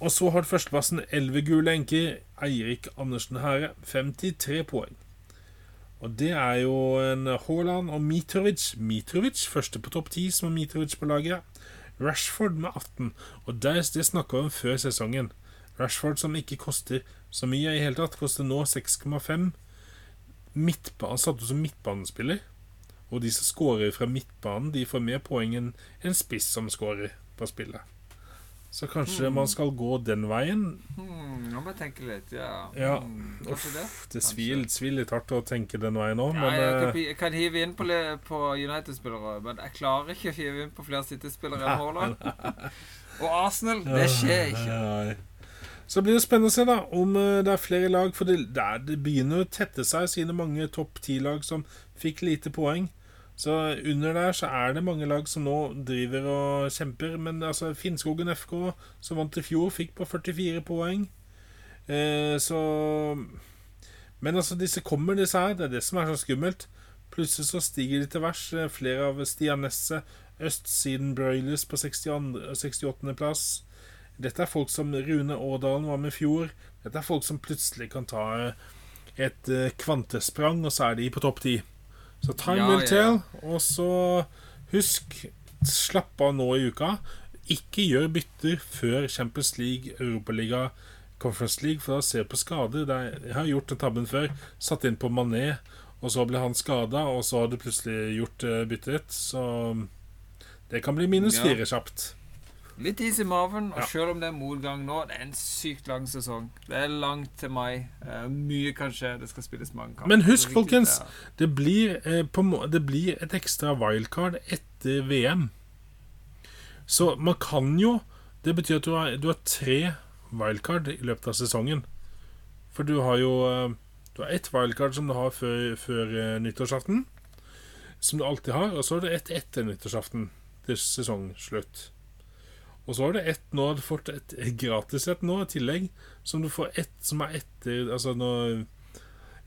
og så har førsteplassen 11 gule enker. Eirik Andersen Hære, 53 poeng. Og det er jo en Haaland og Mitrovic. Mitrovic første på topp 10 som er Mitrovic på laget. Rashford med 18. Og det, det snakka vi om før sesongen. Rashford som ikke koster så mye i hele tatt, koster nå 6,5. Midtbanen satt ut som midtbanespiller. Og de som scorer fra midtbanen, de får mer poeng enn en spiss som scorer på spillet. Så kanskje man skal gå den veien. Hmm, nå må jeg tenke litt. Ja, Ja, Hmm, kanskje det. Det svir, litt hardt å tenke den veien òg, Ja, men jeg, eh, kan, jeg kan hive inn på, på United-spillere, men jeg klarer ikke å hive inn på flere City-spillere enn Haaland. Og Arsenal, det skjer ikke. Nei. Så blir det spennende å se da om eh, det er flere lag. For det, det begynner å tette seg, siden mange topp ti-lag som fikk lite poeng. Så under der så er det mange lag som nå driver og kjemper. Men altså Finnskogen FK, som vant i fjor, fikk på 44 poeng. Eh, så Men altså, disse kommer, disse her. Det er det som er så skummelt. Plutselig så stiger de til vers. Eh, Flere av Stian Nesse, Østsiden Broilers på 68.-plass. Dette er folk som Rune Årdalen var med i fjor. Dette er folk som plutselig kan ta et eh, kvantesprang, og så er de på topp ti. Så time Ja, will ja, ja. tell. Og så husk, slapp av nå i uka. Ikke gjør bytter før Champions League, Europaliga, Conference League, for da ser du på skader. Er, jeg har gjort den tabben før. Satt inn på Mané, og så ble han skada, og så har du plutselig gjort uh, byttet. Så det kan bli minus fire kjapt. Litt is i maven, og selv om det er motgang nå, det er en sykt lang sesong. Det er langt til mai. Eh, mye kan skje. Det skal spilles mange kamper. Men husk, folkens, det blir, eh, det blir et ekstra wildcard etter VM. Så man kan jo Det betyr at du har, du har tre wildcard i løpet av sesongen. For du har jo eh, Du har ett wildcard som du har før, før nyttårsaften. Som du alltid har. Og så har du ett etter nyttårsaften til sesongslutt. Og så har du ett nå du fått et gratis et nå i tillegg, som du får ett som er etter Altså nå i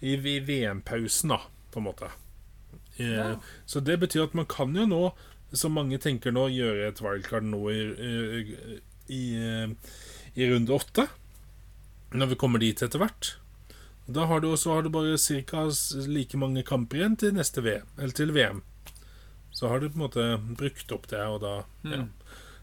i VM-pausen, da, på en måte. Eh, Ja. Så det betyr at man kan jo nå, som mange tenker nå, gjøre et wildcard nå i, i, i, runde åtte. Når vi kommer dit etter hvert. Da har du også har du bare ca. like mange kamper igjen til neste VM, eller til VM. Så har du på en måte brukt opp det, og da ja, Mm.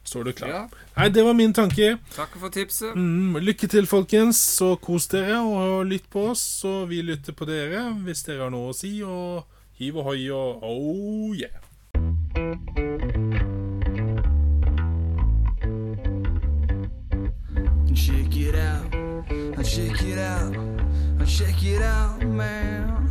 Står du klar. Ja. Nei, det var min tanke. Takk for tipset. Mm, lykke til, folkens. Så kos dere og lytt på oss. Så vi lytter på dere hvis dere har noe å si. Og hiv ohoi og oh yeah. Check it out, check it out, check it out, man.